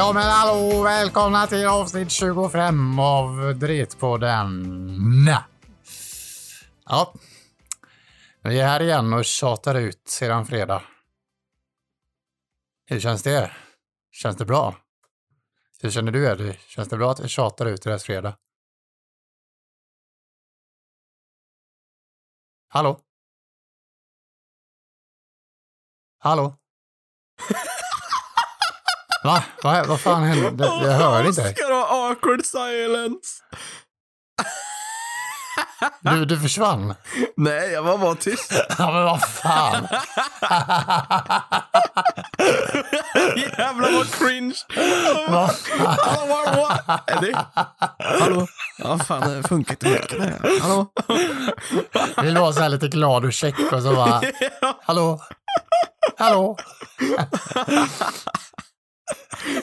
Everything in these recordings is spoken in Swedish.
Ja men hallå, välkomna till avsnitt 25 av Dretpodden. Ja, vi är här igen och tjatar ut sedan fredag. Hur känns det? Känns det bra? Hur känner du Eddie? Känns det bra att vi tjatar ut deras fredag? Hallå? Hallå? Va? Va? Vad fan hände? Jag hör inte du ha awkward silence? Du, du försvann. Nej, jag var bara tyst. Ja men vad fan. Jävlar vad cringe. Vad fan. Hallå? Är det? Hallå? Ja, fan, det funkar inte. Hallå? Vill vara så här lite glad och check och så bara, hallå? Hallå?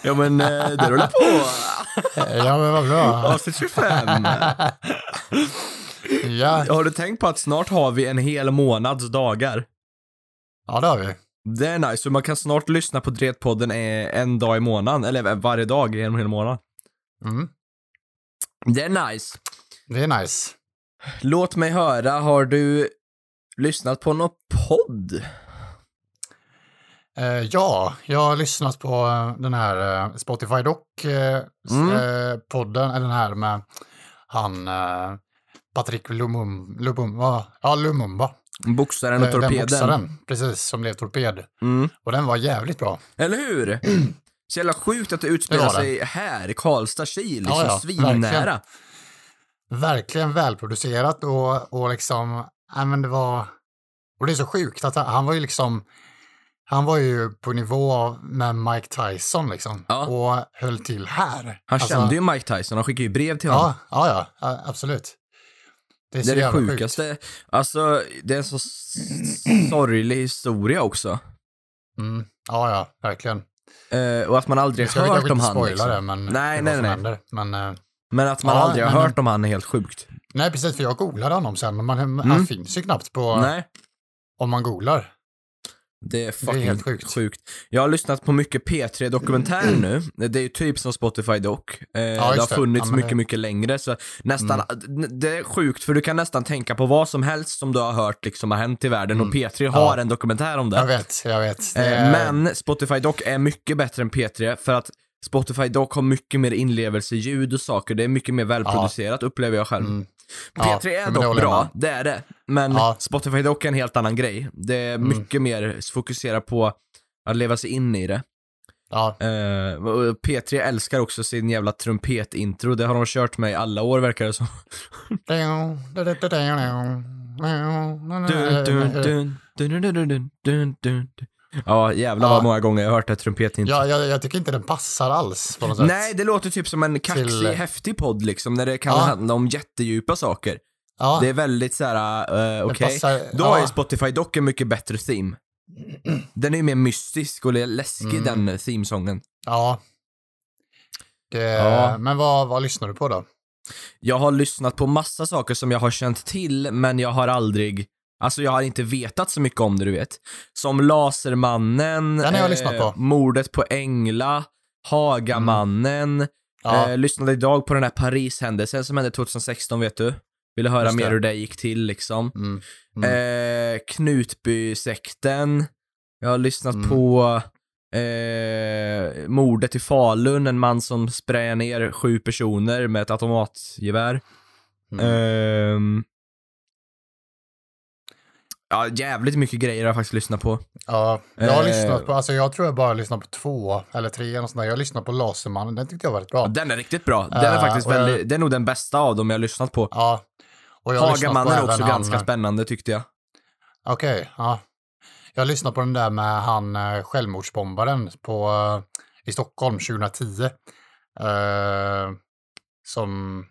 Ja, men eh, det rullar på. Ja men vad bra. Avsnitt 25. Ja, Har du tänkt på att snart har vi en hel månads dagar? ja det har vi. Det är nice, så man kan snart lyssna på Dretpodden eh, en dag i månaden, eller varje dag i en hel månad. Mm. Det är nice. Det är nice. Låt mig höra, har du lyssnat på någon podd? Eh, ja, jag har lyssnat på eh, den här eh, Spotify Doc s- Mm. den här med han Patrik Lumum, Lumumba, ja Lumumba. Boxaren och Eh, Den torpeden. boxaren, precis, som blev torped. Mm. Och den var jävligt bra. Eller hur? Så jävla sjukt att det utspelar det. sig här, i Karlstad, Kil, liksom Ja, ja, svinnära. Verkligen välproducerat och, och liksom, nej men det var, och det är så sjukt att han, han var ju liksom, han var ju på nivå med Mike Tyson liksom. Ja. Och höll till här. Han Alltså, kände ju Mike Tyson, han skickade ju brev till honom. Ja, ja, absolut. Det är Det är det jävla sjukt. sjukaste. Alltså, det är en så sorglig historia också. Mm. Ja, ja, verkligen. Eh, och att man aldrig hört om inte han. Liksom. det, men Nej, nej, nej. händer. Men, eh, Men att man Ja, aldrig har men- hört om han är helt sjukt. nej, precis, för jag googlade honom sen, men man, Mm. han finns ju knappt på, Nej, om man googlar. Det är fucking helt sjukt. sjukt. Jag har lyssnat på mycket P3 Dokumentär nu. Det är ju typ som Spotify Doc. Eh, det har det. funnits Ja, men mycket, det- mycket längre. Så nästan, Mm. Det är sjukt för du kan nästan tänka på vad som helst som du har hört liksom har hänt i världen och P3 Mm. Ja. har en dokumentär om det. Jag vet, jag vet. Det Eh, är- Men Spotify Doc är mycket bättre än P3 för att Spotify Doc har mycket mer inlevelseljud och saker. Det är mycket mer välproducerat upplever jag själv. Mm. P3 Ja, är dock bra, med. det är det. Men Ja. Spotify Doc är en helt annan grej. Det är mycket mer fokuserat på att leva sig in i det. Ja, Eh, och P3 älskar också sin jävla trumpetintro. Det har de kört med i alla år verkar det som. Dun, dun, dun, Ja, jävlar Ja. vad många gånger jag har hört det trumpetintro. Ja, jag, jag tycker inte den passar alls på något sätt. Nej, det låter typ som en kaxig, Till- häftig podd liksom, när det kan Ja. handla om jättedjupa saker. ja, Det är väldigt såhär, uh, okej. passar- Då ja. är Spotify dock en mycket bättre theme. Den är ju mer mystisk och läskig Mm. den eh, themesången. ja. Det, Ja. Men vad, vad lyssnar du på då? Jag har lyssnat på massa saker som jag har känt till, men jag har aldrig Alltså jag har inte vetat så mycket om det du vet. Som Lasermannen, Den har jag lyssnat på. Mordet på Engla, Hagamannen, Ja, eh, lyssnade idag på den här Paris-händelsen som hände 2016 vet du. Ville höra mer hur det gick till liksom. mm, mm, Eh, Knutbysekten. Jag har lyssnat Mm. på eh, mordet i Falun, en man som sprayar ner sju personer med ett automatgevär. mm. Ehm, ja, jävligt mycket grejer har jag faktiskt lyssnat på. ja, jag har eh, lyssnat på, alltså jag tror jag bara lyssnat på två eller tre eller sånt där. Jag har lyssnat på Lasermannen, den tyckte jag var rätt bra. Den är riktigt bra. Den är Eh, faktiskt jag- väldigt, det är nog den bästa av dem jag har lyssnat på. Ja. Och jag Hagamannen är också han- ganska spännande tyckte jag. Okej, ja. Jag har lyssnat på den där med han eh, självmordsbombaren på, eh, i Stockholm 2010. Eh, som,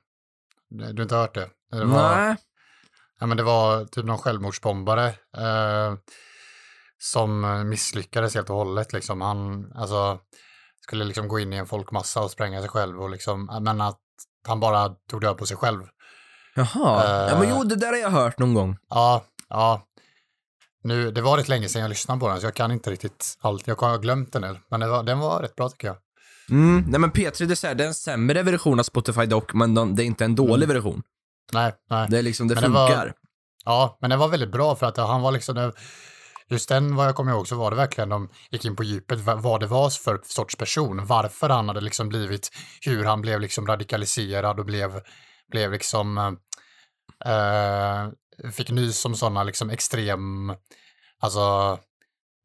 du har inte hört det? det var, Nej. Ja, men det var typ någon självmordsbombare eh, som eh, misslyckades helt och hållet. Liksom. Han alltså, skulle liksom gå in i en folkmassa och spränga sig själv. Och liksom, men att han bara tog död på sig själv. Jaha. Eh. ja men jo, det där har jag hört någon gång. Ja, ja. Nu, det var rätt länge sedan jag lyssnade på den, så jag kan inte riktigt allt. Jag har glömt den nu, men var, den var rätt bra tycker jag. Mm, nej men P3 det är, så här, det är en sämre version av Spotify dock, men de, det är inte en dålig version. Nej, nej. Det är liksom, det Men det var- funkar. Ja, men det var väldigt bra för att han var liksom, just den vad jag kommer ihåg så var det verkligen de gick in på djupet vad vad det var för sorts person, varför han hade liksom blivit, hur han blev liksom radikaliserad och blev, blev liksom, eh, fick nys om sådana liksom extrem, alltså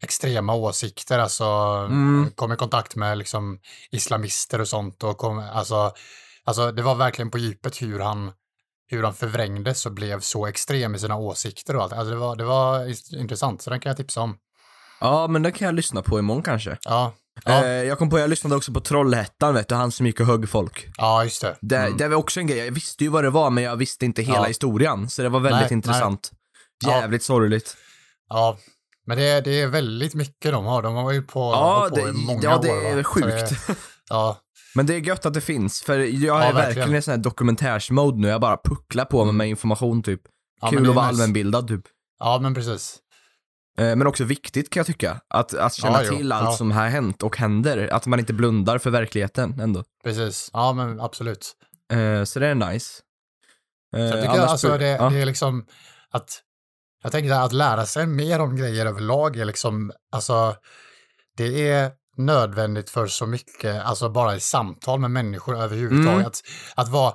extrema åsikter, alltså Mm. kom i kontakt med liksom islamister och sånt och kom, alltså, alltså det var verkligen på djupet hur han hur han förvrängdes och blev så extrem i sina åsikter och allt. Alltså det var, det var intressant, så den kan jag tipsa om. Ja, men det kan jag lyssna på imorgon kanske. Ja, ja, Eh, jag kom på, jag lyssnade också på Trollhättan vet du, han som gick och högg folk. ja just det. Det, Mm. det var också en grej, jag visste ju vad det var men jag visste inte hela Ja. historien, så det var väldigt Nej, intressant. Ja. Jävligt sorgligt. Ja, men det, det är väldigt mycket de har. De har ju på, Ja, på det- i många ja, år. det va? är sjukt. Det, ja, Men det är gött att det finns, för jag är Ja, verkligen verkligen. i sån här dokumentärsmode nu, jag bara pucklar på mig med information typ. ja, Kul är att vara nice. allmänbildad typ. Ja, men precis. Eh, Men också viktigt kan jag tycka, att, att känna Ja, jo, till allt ja. som har hänt och händer, att man inte blundar för verkligheten ändå. Precis. Ja, men absolut. Eh, Så det är nice. Eh, jag tycker annars alltså det, ja. det är liksom att jag tänker att lära sig mer om grejer överlag är liksom, alltså det är nödvändigt för så mycket, alltså bara i samtal med människor överhuvudtaget. Mm. Att, att vara,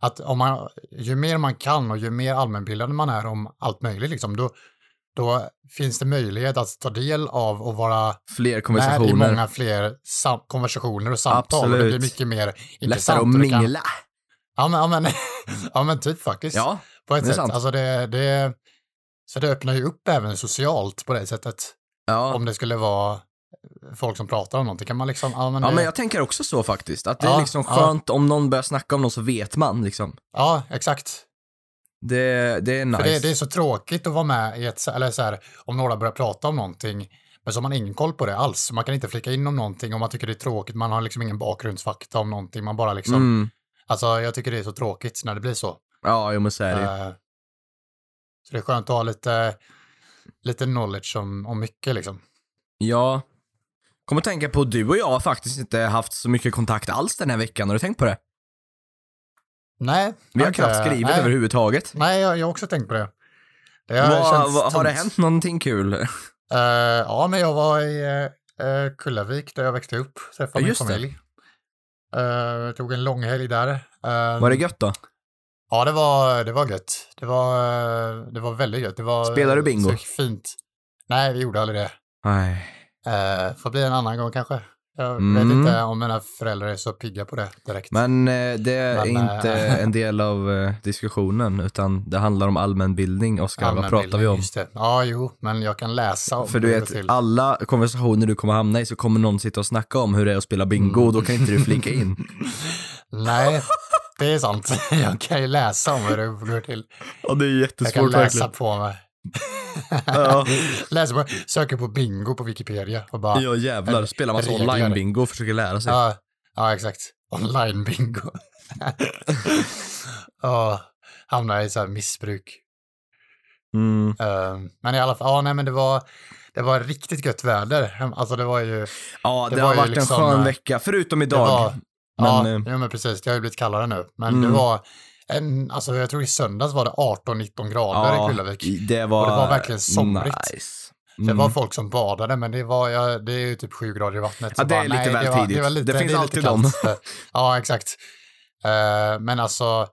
att om man, ju mer man kan och ju mer allmänbildad man är om allt möjligt, liksom, då, då finns det möjlighet att ta del av och vara Fler med i konversationer. många fler sam- konversationer och samtal. Och det Absolut. blir mycket mer Lättare intressant. att det kan- mingla. Ja men, ja, men, ja, men typ faktiskt. Ja, på ett det sätt. sant. Alltså det, det, så det öppnar ju upp även socialt på det sättet. ja. Om det skulle vara folk som pratar om någonting kan man liksom, ja men, Ja det, men jag tänker också så faktiskt, att det är Ja, liksom ja. skönt om någon börjar snacka om något så vet man liksom. ja exakt. Det, det är nice. För det, det är så tråkigt att vara med i ett, eller så här, om några börjar prata om någonting, men så har man ingen koll på det alls. Man kan inte flika in om någonting om man tycker det är tråkigt, man har liksom ingen bakgrundsfakta om någonting, man bara liksom, mm. alltså jag tycker det är så tråkigt när det blir så. Ja, jo men så är det ju. Eh, så det är skönt att ha lite, lite knowledge om, om mycket liksom. Ja. Kommer att tänka på, du och jag har faktiskt inte haft så mycket kontakt alls den här veckan, har du tänkt på det? Nej. Vi har knappt skrivit nej. överhuvudtaget. Nej, jag, jag har också tänkt på det. Det har känts vad, har det hänt någonting kul? Eh, ja, men jag var i uh, Kullavik där jag växte upp, träffade Ja, min familj. Eh, tog en lång helg där. Eh, Var det gött då? Ja, det var, det var gött. Det var, det var väldigt gött. Det var, Spelar du bingo? Så fint. Nej, vi gjorde aldrig det. Nej. Uh, får bli en annan gång kanske. Jag Mm. vet inte om mina föräldrar är så pigga på det direkt. Men eh, det är Men, inte eh, en del av eh, diskussionen, utan det handlar om allmänbildning, Oskar. Vad pratar vi om? Ja, jo, men jag kan läsa om För du vet, till. alla konversationer du kommer hamna i så kommer någon sitta och snacka om hur det är att spela bingo Mm. och då kan inte du flika in. Nej, det är sant. Jag kan ju läsa om hur det går till. Ja, det är Jag kan läsa på mig. Ja. Läser på, söker på bingo på Wikipedia och bara, ja, Ja jävlar, spelar massa online-bingo och försöker lära sig. ja, exakt. Online bingo. Ja, hamnar i så här missbruk. Mm. Eh, men i alla fall, ja nej men det var, det var riktigt gött väder. Alltså det var ju, Ja, det, Det har varit liksom, en skön eh, vecka, förutom idag. var, men, ja, eh, ja men precis, det har ju blivit kallare nu. Men Mm. det var, en, alltså jag tror i söndags var det 18-19 grader i Kullavik. det var, Och det var verkligen somrigt. Nice. Det Mm. var folk som badade, men det, var, ja, det är ju typ sju grader i vattnet. Ja, det är lite väl det var, tidigt. Det, lite, Det finns är alltid kallt. ja, exakt. Eh, men alltså,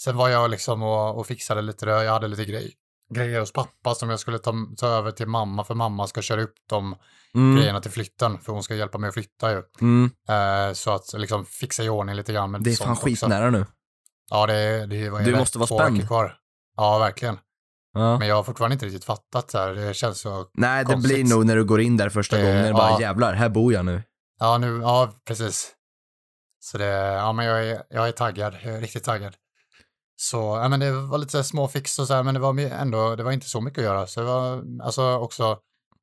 sen var jag liksom och, och fixade lite, det. jag hade lite grej, grejer hos pappa som jag skulle ta, ta över till mamma, för mamma ska köra upp de mm. grejerna till flytten, för hon ska hjälpa mig att flytta ju. Mm. Eh, så att liksom fixa i ordning lite grann Det är fan skitnära nu. Ja, det, det var Du det måste vara spänd. Kvar. Ja, verkligen. Ja. Men jag har fortfarande inte riktigt fattat så här. Det känns så Nej, det konstigt. blir nog när du går in där första Det- gången, bara ja. jävlar, här bor jag nu. Ja, nu, ja, precis. Så det, ja men jag är, jag är taggad, jag är riktigt taggad. Så, ja men det var lite så här små fix och så här, men det var ändå, det var inte så mycket att göra. Så det var alltså också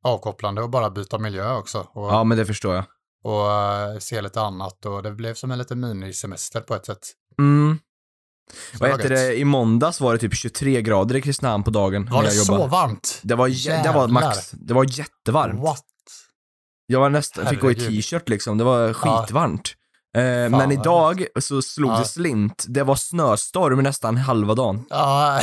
avkopplande och bara byta miljö också. Och, Ja, men det förstår jag. och eh, se lite annat och det blev som en liten minisemester på ett sätt. Mm. Vad heter det, i måndags var det typ 23 grader i Kristinehamn på dagen Var det så varmt? Det var, det var max, det var jättevarmt. What? Jag var nästan, fick gå i t-shirt liksom, det var skitvarmt. Eh, men idag så slog Ja. det slint. Det var snöstorm nästan halva dagen. Ja,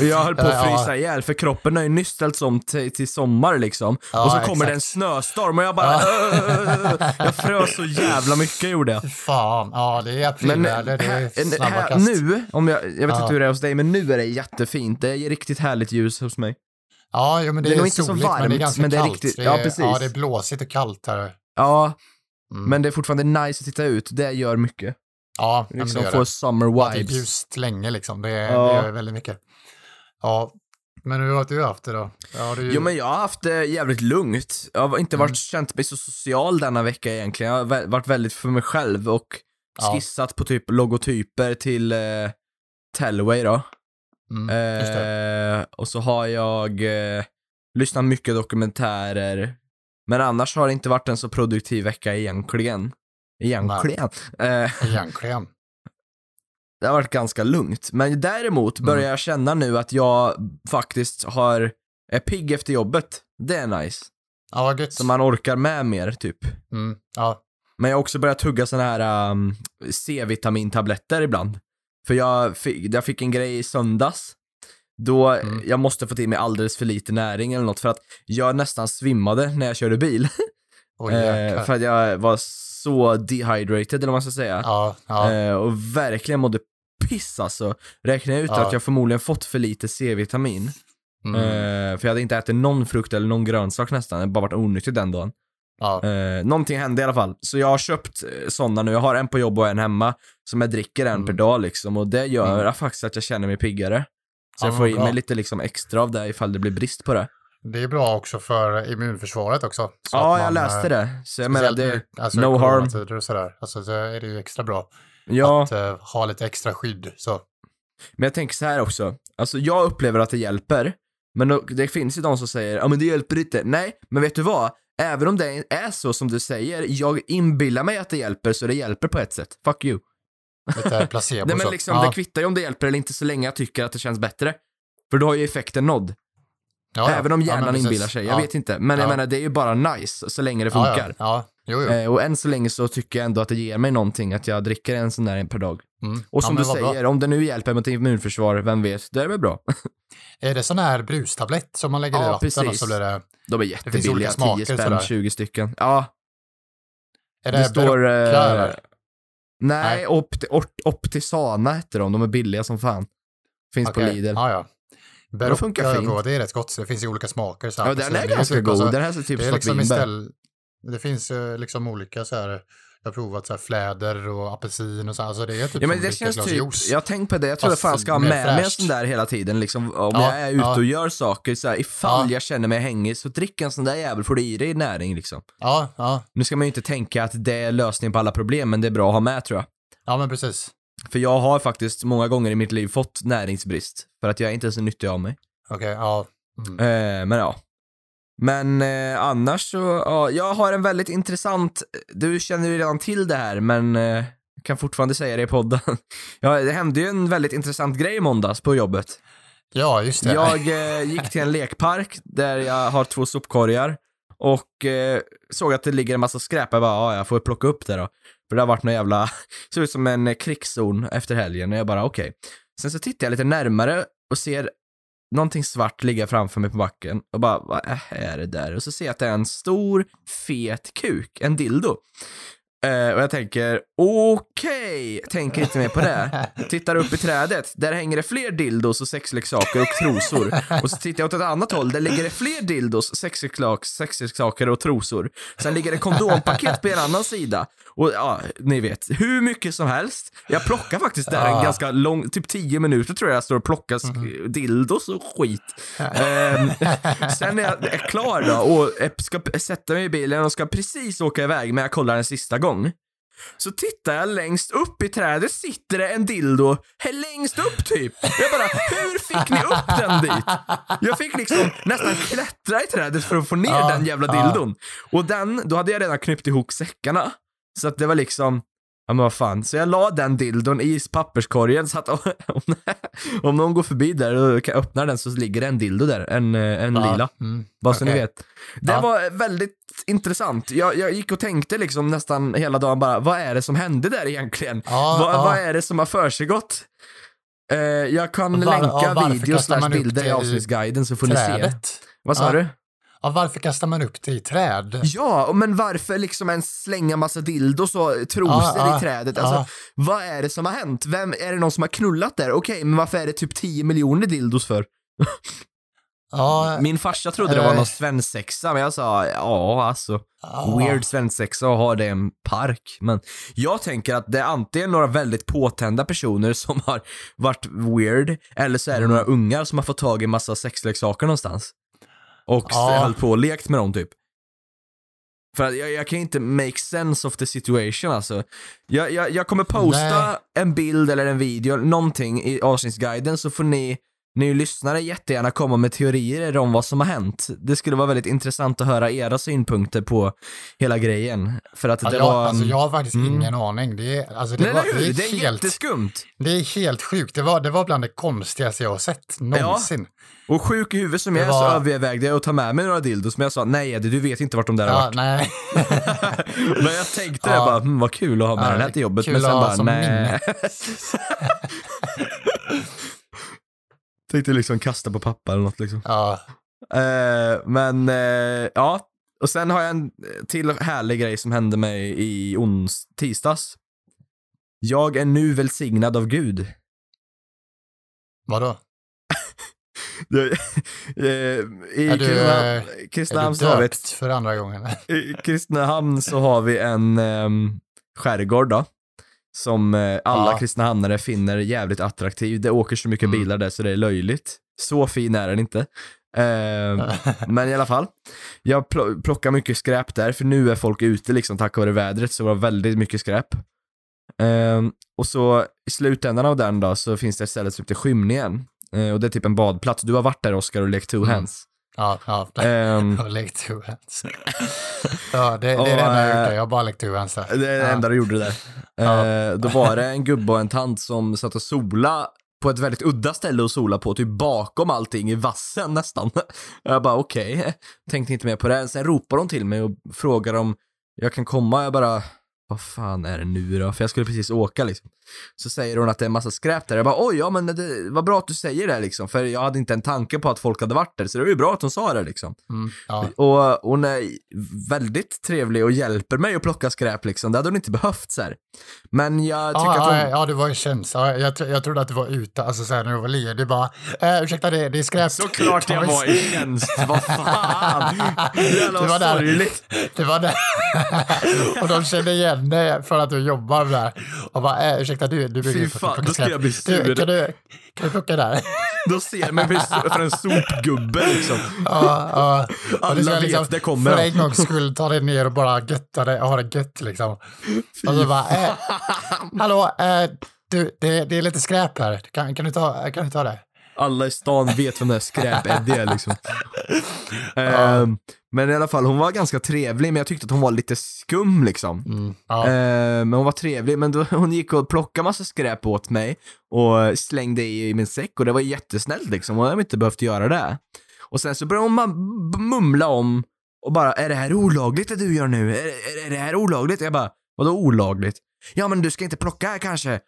Jag höll på att Ja. frysa ihjäl för kroppen har ju nyss ställts om till, sommar liksom. Ja, och så kommer det en exakt. snöstorm och jag bara "Åh!" Jag frös så jävla mycket gjorde jag. fan. Ja, det är aprilväder. Det är en- snabba här, kast. nu, om jag, jag vet Ja. inte hur det är hos dig, men nu är det jättefint. Det är riktigt härligt ljus hos mig. Ja, jo, men det, Det är är, nog inte så soligt, men det är varmt, ganska men det är kallt. riktigt- ja, precis. Ja, det är blåsigt och kallt här. Ja, Mm. men det är fortfarande nice att titta ut. Det gör mycket. ja, Liksom det gör få det. summer Ja, det är vibes. ljust länge liksom. Det, Ja. det gör väldigt mycket. Ja, men hur har du haft det då? Ja, det ju... Jo men jag har haft det jävligt lugnt. Jag har inte varit, Mm. känt mig så social denna vecka egentligen. Jag har varit väldigt för mig själv och Ja. skissat på typ logotyper till eh, Tellway då. mm. Eh, och så har jag eh, lyssnat mycket dokumentärer. Men annars har det inte varit en så produktiv vecka egentligen. Egentligen. Eh, Egentligen. det har varit ganska lugnt. Men däremot Mm. börjar jag känna nu att jag faktiskt har, är pigg efter jobbet. Det är nice. Ja, vad gött. Så man orkar med mer typ. Mm, ja, Men jag har också börjat tugga såna här um, C-vitamintabletter ibland. För jag fick, jag fick en grej i söndags. Då Mm. jag måste få till mig alldeles för lite näring eller något för att jag nästan svimmade när jag körde bil. oj eh, för att jag var så dehydrated eller vad man ska säga. Ja, ja, Eh, och verkligen mådde piss alltså. Räknar jag ut Ja. att jag förmodligen fått för lite C-vitamin. mm, Eh, för jag hade inte ätit någon frukt eller någon grönsak nästan, jag hade bara varit onyttig den dagen. ja, Eh, någonting hände i alla fall. Så jag har köpt eh, sådana nu. Jag har en på jobb och en hemma. Som jag dricker en Mm. per dag liksom. Och det gör Mm. faktiskt att jag känner mig piggare. Så Ja, jag får i mig lite liksom extra av det ifall det blir brist på det. Det är bra också för immunförsvaret också. så ja, jag läste eh, det. Så jag menar, det, alltså, no harm. och sådär. Alltså, så är det ju extra bra ja, att eh, ha lite extra skydd. Så. men jag tänker så här också. Alltså jag upplever att det hjälper. Men det finns ju de som säger, ja men det hjälper inte. Nej, men vet du vad? Även om det är så som du säger, jag inbillar mig att det hjälper så det hjälper på ett sätt. Fuck you. Lite placebo Nej men liksom, ja. det kvittar ju om det hjälper eller inte så länge jag tycker att det känns bättre. För då har ju effekten nådd. ja, ja. Även om Ja, hjärnan precis. inbillar sig. Jag ja. vet inte. Men jag Ja. menar, det är ju bara nice så länge det Ja, funkar. Ja, ja. Jo, jo. Eh, och än så länge så tycker jag ändå att det ger mig någonting att jag dricker en sån där per dag. Mm. Och som ja, du vad bra. säger, om det nu hjälper mot immunförsvar, vem vet, det är väl bra. Är det sån här brustablett som man lägger i Ja, vatten och precis. så blir det... De är jättebilliga, olika 10 smaker spänn, sådär. 20 stycken. Ja, Är det, det, står... Berocca, Eh? Nej, Nej. Opt, Ort- Optisana heter de, de är billiga som fan. Finns på Okej, Lidl. Ja, ja. De funkar Berocca, fint. ja, det är rätt gott. så Det finns ju olika smaker. Så. Ja, den är ganska typ, god. alltså, den här ser typ det är liksom istället, Det finns ju liksom olika så här. Jag har provat så här fläder och apelsin och så. Alltså det är typ Ja men det känns typ, juice. jag har tänkt på det, jag tror jag fan ska ha med mig en fräscht. sån där hela tiden liksom, om Ja, jag är ute ja. och gör saker så här, ifall Ja. jag känner mig hängig så drick en sån där jävel får du i dig näring liksom. Ja, ja, Nu ska man ju inte tänka att det är lösningen på alla problem, men det är bra att ha med tror jag. ja men precis. För jag har faktiskt många gånger i mitt liv fått näringsbrist, för att jag är inte så nyttig av mig. Okej, ja. Mm. Eh, men ja. Men eh, annars så, ja, jag har en väldigt intressant, du känner ju redan till det här, men eh, kan fortfarande säga det i podden. ja, det hände ju en väldigt intressant grej i måndags på jobbet. Ja, just det. Jag eh, gick till en lekpark där jag har två sopkorgar och eh, såg att det ligger en massa skräp. Jag bara, ja, jag får plocka upp det då. För det har varit någon jävla, ser ut som en krigszon efter helgen. Och jag bara, okej. Sen så tittar jag lite närmare och ser någonting svart ligga framför mig på backen och bara, vad är det där? Och så ser jag att det är en stor, fet kuk, en dildo. Eh, och jag tänker, okej, tänker inte mer på det. Tittar upp i trädet, där hänger det fler dildos och sexleksaker och trosor. Och så tittar jag åt ett annat håll, där ligger det fler dildos, sexleksaker och trosor. Sen ligger det kondompaket på en annan sida. Och ja, ni vet, hur mycket som helst. Jag plockar faktiskt där en ganska lång, typ 10 minuter tror jag jag står och plockar sk- dildos och skit. Ehm, sen när jag är klar då och ska sätta mig i bilen och ska precis åka iväg, men jag kollar en sista gång. Så tittar jag längst upp i trädet sitter det en dildo längst upp typ. Jag bara, hur fick ni upp den dit? Jag fick liksom nästan klättra i trädet för att få ner Ja, den jävla ja. dildon. Och den, då hade jag redan knyppt ihop säckarna. Så att det var liksom, Ja men vad fan, så jag la den dildon i papperskorgen så att om, om någon går förbi där och kan öppna den så ligger det en dildo där, en, eh, en Ja, lila. Mm. Bara så ni vet. Det Ja. var väldigt intressant. Jag, jag gick och tänkte liksom nästan hela dagen bara, vad är det som hände där egentligen? Ja, vad, vad är det som har försiggått? Eh, jag kan var- länka ja, kastar slash bilder i avsnittsguiden så får ni se. Trädet. Vad sa Ja. du? Ja, varför kastar man upp det i träd? Ja, men varför liksom ens slänga massa dildos och trosor ja, i trädet? Alltså, ja. vad är det som har hänt? Vem, är det någon som har knullat där? Okej, men varför är det typ 10 miljoner dildos för? Min farsa trodde det var Eh. någon svensexa, men jag sa ja, alltså. Weird svensexa och ha det i en park. Men jag tänker att det är antingen några väldigt påtända personer som har varit weird, eller så är det Mm. några ungar som har fått tag i massa sexleksaker någonstans. Och Ja. höll på och lekt med dem typ. För att jag, jag kan inte make sense of the situation alltså. Jag, jag, jag kommer posta Nej. en bild eller en video, någonting i avsnittsguiden så får ni, ni lyssnare jättegärna komma med teorier om vad som har hänt. Det skulle vara väldigt intressant att höra era synpunkter på hela grejen. För att Ja, det jag, var... alltså, jag har faktiskt Mm. ingen aning. Det är, alltså, det Nej, var, det Det är, helt, jätteskumt. det är helt sjukt. Det var, det var bland det konstigaste jag har sett någonsin. Och sjuk i huvudet som jag var- så övervägde jag att ta med mig några dildos, men jag sa nej Eddie, du vet inte vart de där har Ja, varit. nej. Men jag tänkte Ja. det bara, hm, vad kul att ha med Ja, den här till jobbet, men sen bara nej. tänkte liksom kasta på pappa eller något liksom. ja, Eh, men eh, ja, och sen har jag en till härlig grej som hände mig i ons tisdags. Jag är nu välsignad av Gud. vadå? Eh, I Är du, Kristinehamn- eh, Är Kristinehamn du vi ett döpt för andra gången? I Kristinehamn så har vi en um, skärgård då. Som eh, alla Ja. kristinehamnare finner jävligt attraktiv. Det åker så mycket Mm. bilar där så det är löjligt. Så fin är den inte. Ehm, men i alla fall. Jag pl- plockar mycket skräp där, för nu är folk ute liksom tack vare vädret, så det var väldigt mycket skräp. Ehm, och så i slutändan av den då så finns det ett ställe som heter Skymningen. Eh, och det är typ en badplats. Du har varit där Oskar och lekt two Mm. hands. Ja, ja. Jag har lekt two hands. Ja, det, det är Och, det enda jag har eh, gjort. där. Jag har bara lekt hands. där. Det är det Ja. enda du gjorde där. Ja. Eh, då var det en gubbe och en tant som satt och sola på ett väldigt udda ställe att sola på, typ bakom allting i vassen nästan. Jag bara okej, tänkte inte mer på det. Sen ropar de till mig och frågar om jag kan komma. Jag bara, vad fan är det nu då? För jag skulle precis åka liksom. Så säger hon att det är en massa skräp där. Jag bara oj, ja men det var bra att du säger det liksom. För jag hade inte en tanke på att folk hade varit där. Så det var ju bra att hon sa det liksom. Mm, ja. Och hon är väldigt trevlig och hjälper mig att plocka skräp liksom. Det hade hon inte behövt så här. Men jag tycker Ja, att hon... ja, ja, du var ju käns. Ja, jag, tro- jag trodde att du var ute, alltså så här, när du var ledig. Bara, eh, ursäkta det, det är skräp. Såklart jag var i tjänst, vad fan! Du var där. sorgligt. Du var där. och de kände igen dig för att du jobbar där. Och bara, eh, ursäkta du, du brukar Fy fan, då ska jag bli sur. Du, kan, du, kan du plocka där? Då ser jag mig för en sopgubbe liksom. ja, ja. Alla ska vet, det kommer För en gångs skull ta dig ner och bara götta dig och ha det gött liksom. Och så bara, eh, hallå, eh, du, det, det är lite skräp här. Kan, kan, du ta, kan du ta det? Alla i stan vet vem det är skräp-Eddie är liksom. Ehm, men i alla fall, hon var ganska trevlig, men jag tyckte att hon var lite skum liksom. Mm, ja. Eh, men hon var trevlig, men då, hon gick och plockade massa skräp åt mig och slängde i min säck och det var jättesnällt liksom. Hon hade inte behövt göra det. Och sen så började hon mumla om och bara, är det här olagligt det du gör nu? Är, är, är det här olagligt? Jag bara, vadå olagligt? Ja men du ska inte plocka här kanske?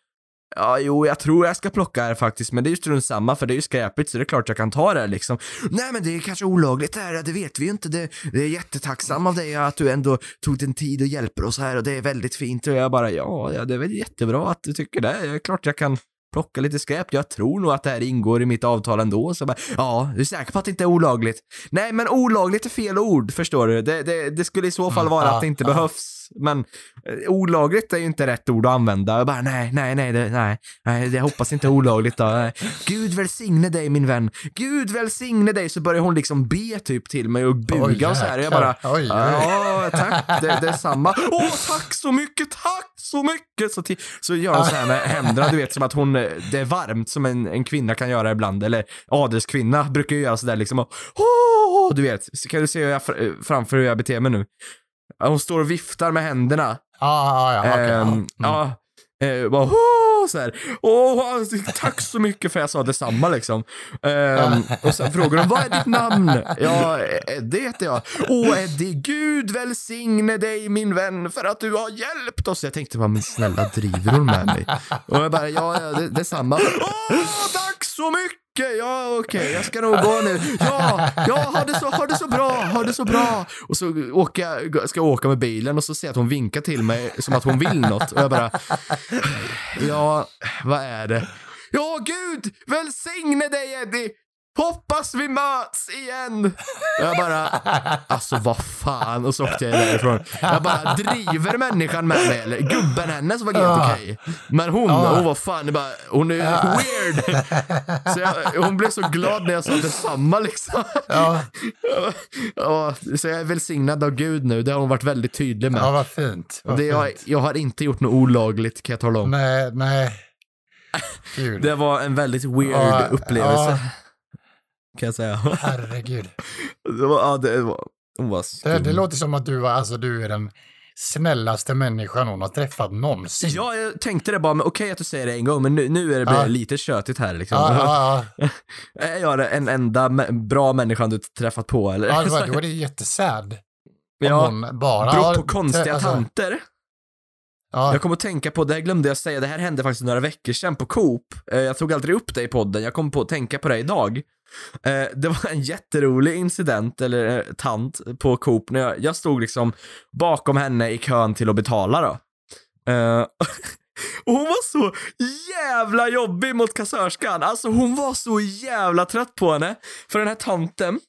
Ja, jo, jag tror jag ska plocka här faktiskt, men det är ju strunt samma för det är ju skräpigt så det är klart jag kan ta det här, liksom. Nej, men det är kanske olagligt det här, det vet vi ju inte. Det, det är jättetacksam av dig att du ändå tog din tid och hjälper oss här och det är väldigt fint och jag bara, ja, ja det är väl jättebra att du tycker det. Det är klart jag kan plocka lite skräp. Jag tror nog att det här ingår i mitt avtal ändå. Så bara, ja, du är säker på att det inte är olagligt? Nej, men olagligt är fel ord, förstår du. Det, det, det skulle i så fall Mm, vara att det inte behövs. Men eh, olagligt är ju inte rätt ord att använda. Jag bara, nej, nej, nej, det, nej, nej, jag hoppas inte olagligt då. Nej. Gud välsigne dig min vän. Gud välsigne dig. Så börjar hon liksom be typ till mig och buga Oj, och så här. Jag bara, Oj, oj. ja, tack, det, det är samma. Åh, tack så mycket, tack så mycket. Så, ti- så gör hon så här med händerna, du vet som att hon, det är varmt som en, en kvinna kan göra ibland. Eller adelskvinna brukar ju göra sådär liksom. Och, åh, du vet, så kan du se hur jag, fr- framför hur jag beter mig nu. Hon står och viftar med händerna. Ja, ja, ja, okej. ja. Ehm, Mm. Ja. Eh, bara, "Åh", så här. Åh, tack så mycket för jag sa detsamma liksom. Ehm, och sen frågar de, vad är ditt namn? Ja, Eddie heter jag. Åh Eddie, Gud välsigne dig min vän för att du har hjälpt oss. Jag tänkte bara, men snälla driver hon med mig? Och jag bara, ja, ja det, det är samma. Åh, tack så mycket! Ja, okej, jag ska nog gå nu. Ja, ja, ha det så, ha det så bra, ha det så bra. Och så åka, ska jag åka med bilen och så ser jag att hon vinkar till mig som att hon vill något. Och jag bara, ja, vad är det? Ja, Gud välsigne dig Eddie! Hoppas vi möts igen! Och jag bara, alltså vad fan, och så åkte jag därifrån. Jag bara, driver människan med mig eller? Gubben hennes var helt Ja. okej. Men hon, Ja. hon var fan, bara, hon är weird. Så jag, hon blev så glad när jag sa detsamma liksom. Ja, Ja, så jag är välsignad av Gud nu, det har hon varit väldigt tydlig med. ja, vad fint. Vad det, jag, fint. jag har inte gjort något olagligt kan jag tala om. Nej, nej. Gud. Det var en väldigt weird Ja, upplevelse. ja. Kan jag säga. Herregud. Det var, ja, det var, hon var Det, det låter som att du, var, alltså, du är den snällaste människan hon har träffat någonsin. Ja, jag tänkte det bara, men okej att du säger det en gång, men nu, nu är det Ja. lite tjötigt här liksom. Ja, ja, ja. Är jag den enda bra människan du träffat på eller? ja det var, då är det jättesad. Om Ja, hon bara... Beror på konstiga alltså, tanter. Ja, Jag kommer att tänka på, det här glömde jag säga, det här hände faktiskt några veckor sedan på Coop. Eh, jag tog aldrig upp det i podden, jag kom på att tänka på det idag. Eh, det var en jätterolig incident, eller eh, tant, på Coop när jag, jag stod liksom bakom henne i kön till att betala då. Och hon var så jävla jobbig mot kassörskan. Alltså hon var så jävla trött på henne. För den här tanten,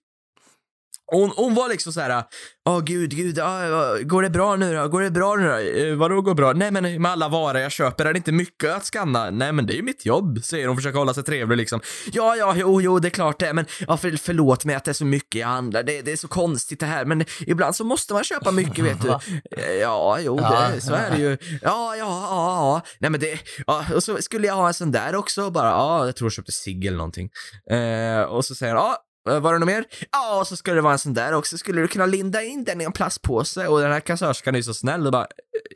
hon, hon var liksom så här, åh gud, gud, ja, ja, går det bra nu då? Går det bra nu då? Eh, vadå går bra? Nej men med alla varor jag köper är det inte mycket att scanna. Nej men det är ju mitt jobb, säger hon försöker hålla sig trevlig liksom. Ja, ja, jo, jo, det är klart det men ja, för, förlåt mig att det är så mycket jag handlar. Det, det är så konstigt det här, men ibland så måste man köpa mycket vet du. Eh, Ja, jo, det, så är det ju. Ja, ja, ja, ja. Nej men det, ja, och så skulle jag ha en sån där också, bara, ja, jag tror jag köpte cigg eller någonting. Eh, och så säger han, ja, Var det något mer? Ja, och så skulle det vara en sån där också. Skulle du kunna linda in den i en plastpåse? Och den här kassörskan är ju så snäll och bara,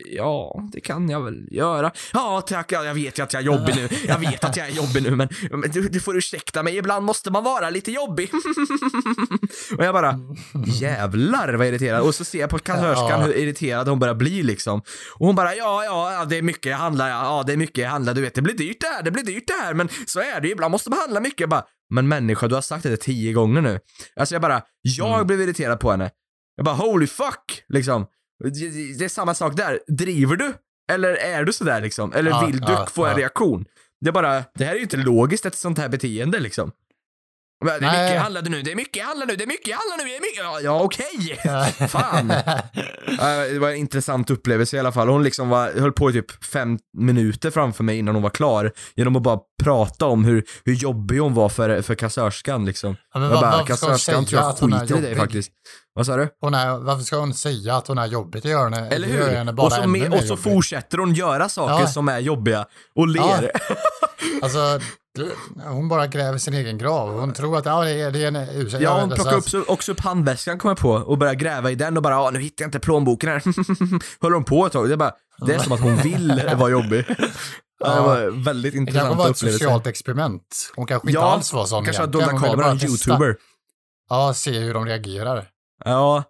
ja, det kan jag väl göra. Ja, tack, ja, jag vet ju att jag är jobbig nu. Jag vet att jag är jobbig nu, men, men du, du får ursäkta mig. Ibland måste man vara lite jobbig. och jag bara, jävlar vad irriterad. Och så ser jag på kassörskan hur irriterad hon börjar bli liksom. Och hon bara, ja, ja, det är mycket jag handlar, ja, det är mycket jag handlar, du vet, det blir dyrt det här, det blir dyrt det här, men så är det ju, ibland måste man handla mycket. Jag bara, men människa, du har sagt det tio gånger nu. Alltså jag bara, jag Mm. blev irriterad på henne. Jag bara, holy fuck, liksom. Det, är samma sak där. Driver du? Eller är du sådär liksom? Eller Ja, vill du ja, få en ja. reaktion? Det är bara, det här är ju inte logiskt ett sånt här beteende liksom. Men Det är mycket jag handlar nu, det är mycket jag handlar nu, det är mycket jag handlar nu, det är mycket, ja, ja okej. Fan. Ja, det var en intressant upplevelse i alla fall. Hon liksom var, höll på i typ fem minuter framför mig innan hon var klar. Genom att bara prata om hur, hur jobbig hon var för, för kassörskan liksom. Ja, men jag bara, varför ska hon kassörskan säga tror jag att hon är skiter i dig jobbig? faktiskt. Vad sa du? Hon är, varför ska hon säga att hon är jobbigt? Det gör henne, Eller gör henne hur? bara Och så, med, och så jobbig. fortsätter hon göra saker Ja. som är jobbiga och ler. Alltså, du- hon bara gräver sin egen grav. Hon tror att ja, det är, det är en ursäkt. Ja, hon plockar upp, så- också upp handväskan kom jag på och börjar gräva i den och bara ja, nu hittar jag inte plånboken här. Håller hon på ett tag. Det är, bara, det är som att hon vill vara jobbig. Ja, det var väldigt Det kanske intressant var ett upplevelse. socialt experiment. Hon kanske inte Ja, alls var sån Kanske har dolda kameran, testa. youtuber. Ja, se hur de reagerar. Ja,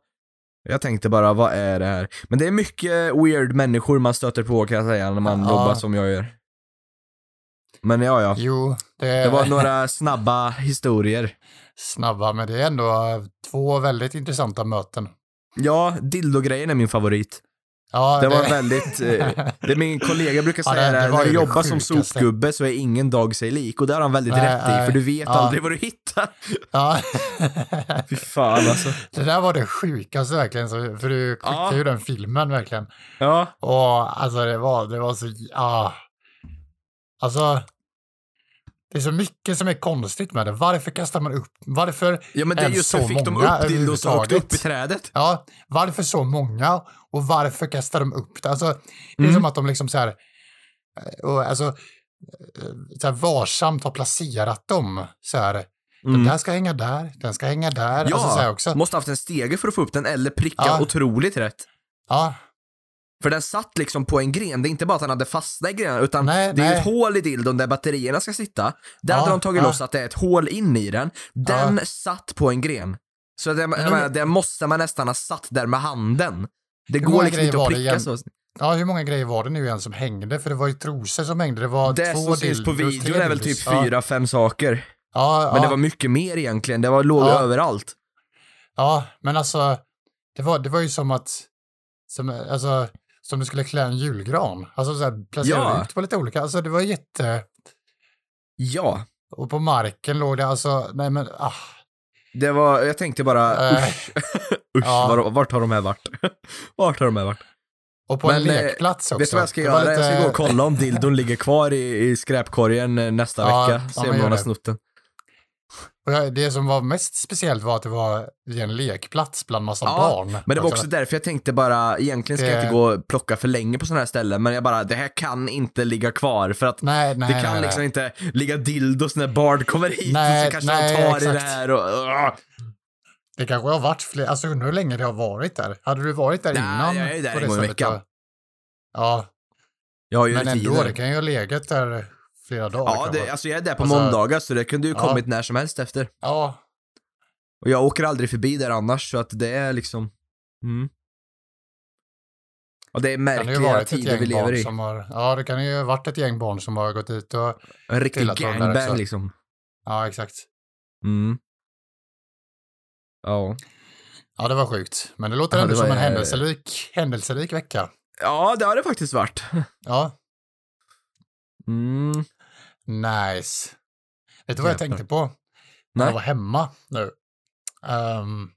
jag tänkte bara, vad är det här? Men det är mycket weird människor man stöter på kan jag säga när man Ja. jobbar som jag gör. Men ja, ja. Jo, det, Det var några snabba historier. snabba, men det är ändå två väldigt intressanta möten. Ja, dildogrejen är min favorit. Ja, Det var väldigt, eh, det min kollega brukar Ja, säga det- det det, när du det jobbar som sopgubbe så är ingen dag sig lik och det har han väldigt Nej, rätt i nej. för du vet Ja. aldrig vad du hittar. ja. Fy fan alltså. det där var det sjukaste verkligen, för du skickade Ja. ju den filmen verkligen. Ja, Och alltså det var, det var så, ja. Alltså, det är så mycket som är konstigt med det. Varför kastar man upp, varför, ja men det är just så fick de upp dildos och åkte upp i trädet. ja, varför så många och varför kastar de upp det? Alltså, det är Mm. som att de liksom så här, eh, och alltså, eh, så här varsamt har placerat dem så här. Den Mm. där ska hänga där, den ska hänga där. Ja, alltså så här också. måste haft en stege för att få upp den eller pricka Ja. otroligt rätt. Ja, För den satt liksom på en gren, det är inte bara att han hade fastnat i grenen, utan Nej, det är nej. ett hål i dildon där batterierna ska sitta. Där Ja, hade de tagit ja. loss att det är ett hål in i den. Den satt på en gren. Så det, Men menar, det måste man nästan ha satt där med handen. Det Hur går liksom inte att pricka så. ja, hur många grejer var det nu igen som hängde? För det var ju trosor som hängde. Det var Det två som syns på videon är väl typ Ja. fyra, fem saker. Ja, Men ja, det var mycket mer egentligen, det var låg Ja. överallt. ja, men alltså, det var, det var ju som att, som, alltså, som du skulle klä en julgran. Alltså så här, placera Ja. ut på lite olika, alltså det var jätte, Ja, och på marken låg det alltså, nej men, ah, det var, jag tänkte bara, Eh, usch, usch ja. var, vart har de här varit? vart har de här varit? och på en Men, eh, lekplats också. Vet du vad jag ska göra? Jag ska lite- gå och kolla om dildon ligger kvar i, i skräpkorgen nästa Ja, vecka. Se om någon har snott den. Och jag- Det som var mest speciellt var att det var i en lekplats bland massa Ja, barn. Men det var Alltså, också därför jag tänkte bara, egentligen ska jag Det- inte gå och plocka för länge på sådana här ställen, men jag bara, det här kan inte ligga kvar för att Nej, nej, det kan nej, liksom nej. inte ligga dildos när barn kommer hit Nej, och så kanske nej, de tar i det exakt. här och... Ugh. Det kanske har varit fler, alltså undrar hur länge det har varit där. Hade du varit där Nej, innan? jag är där en gång i veckan. Ja, Jag har ju men ändå, rutiner. det kan ju ha legat där flera dagar. Ja, det, alltså jag är där på Alltså- måndagar så det kunde ju Ja. kommit när som helst efter. ja, Och jag åker aldrig förbi där annars så att det är liksom... Mm. Och det är det märkliga ett tider vi lever i. som har, ja, det kan ju ha varit ett gäng barn som har gått dit och, En riktig gangbang liksom. ja exakt. Mm. Ja. Ja, det var sjukt. Men det låter Ja, ändå det var- som en händelserik, händelserik vecka. Ja, det har det faktiskt varit. Ja, Mm. Nice. Vet du vad jag tänkte på? När jag var hemma nu. Um,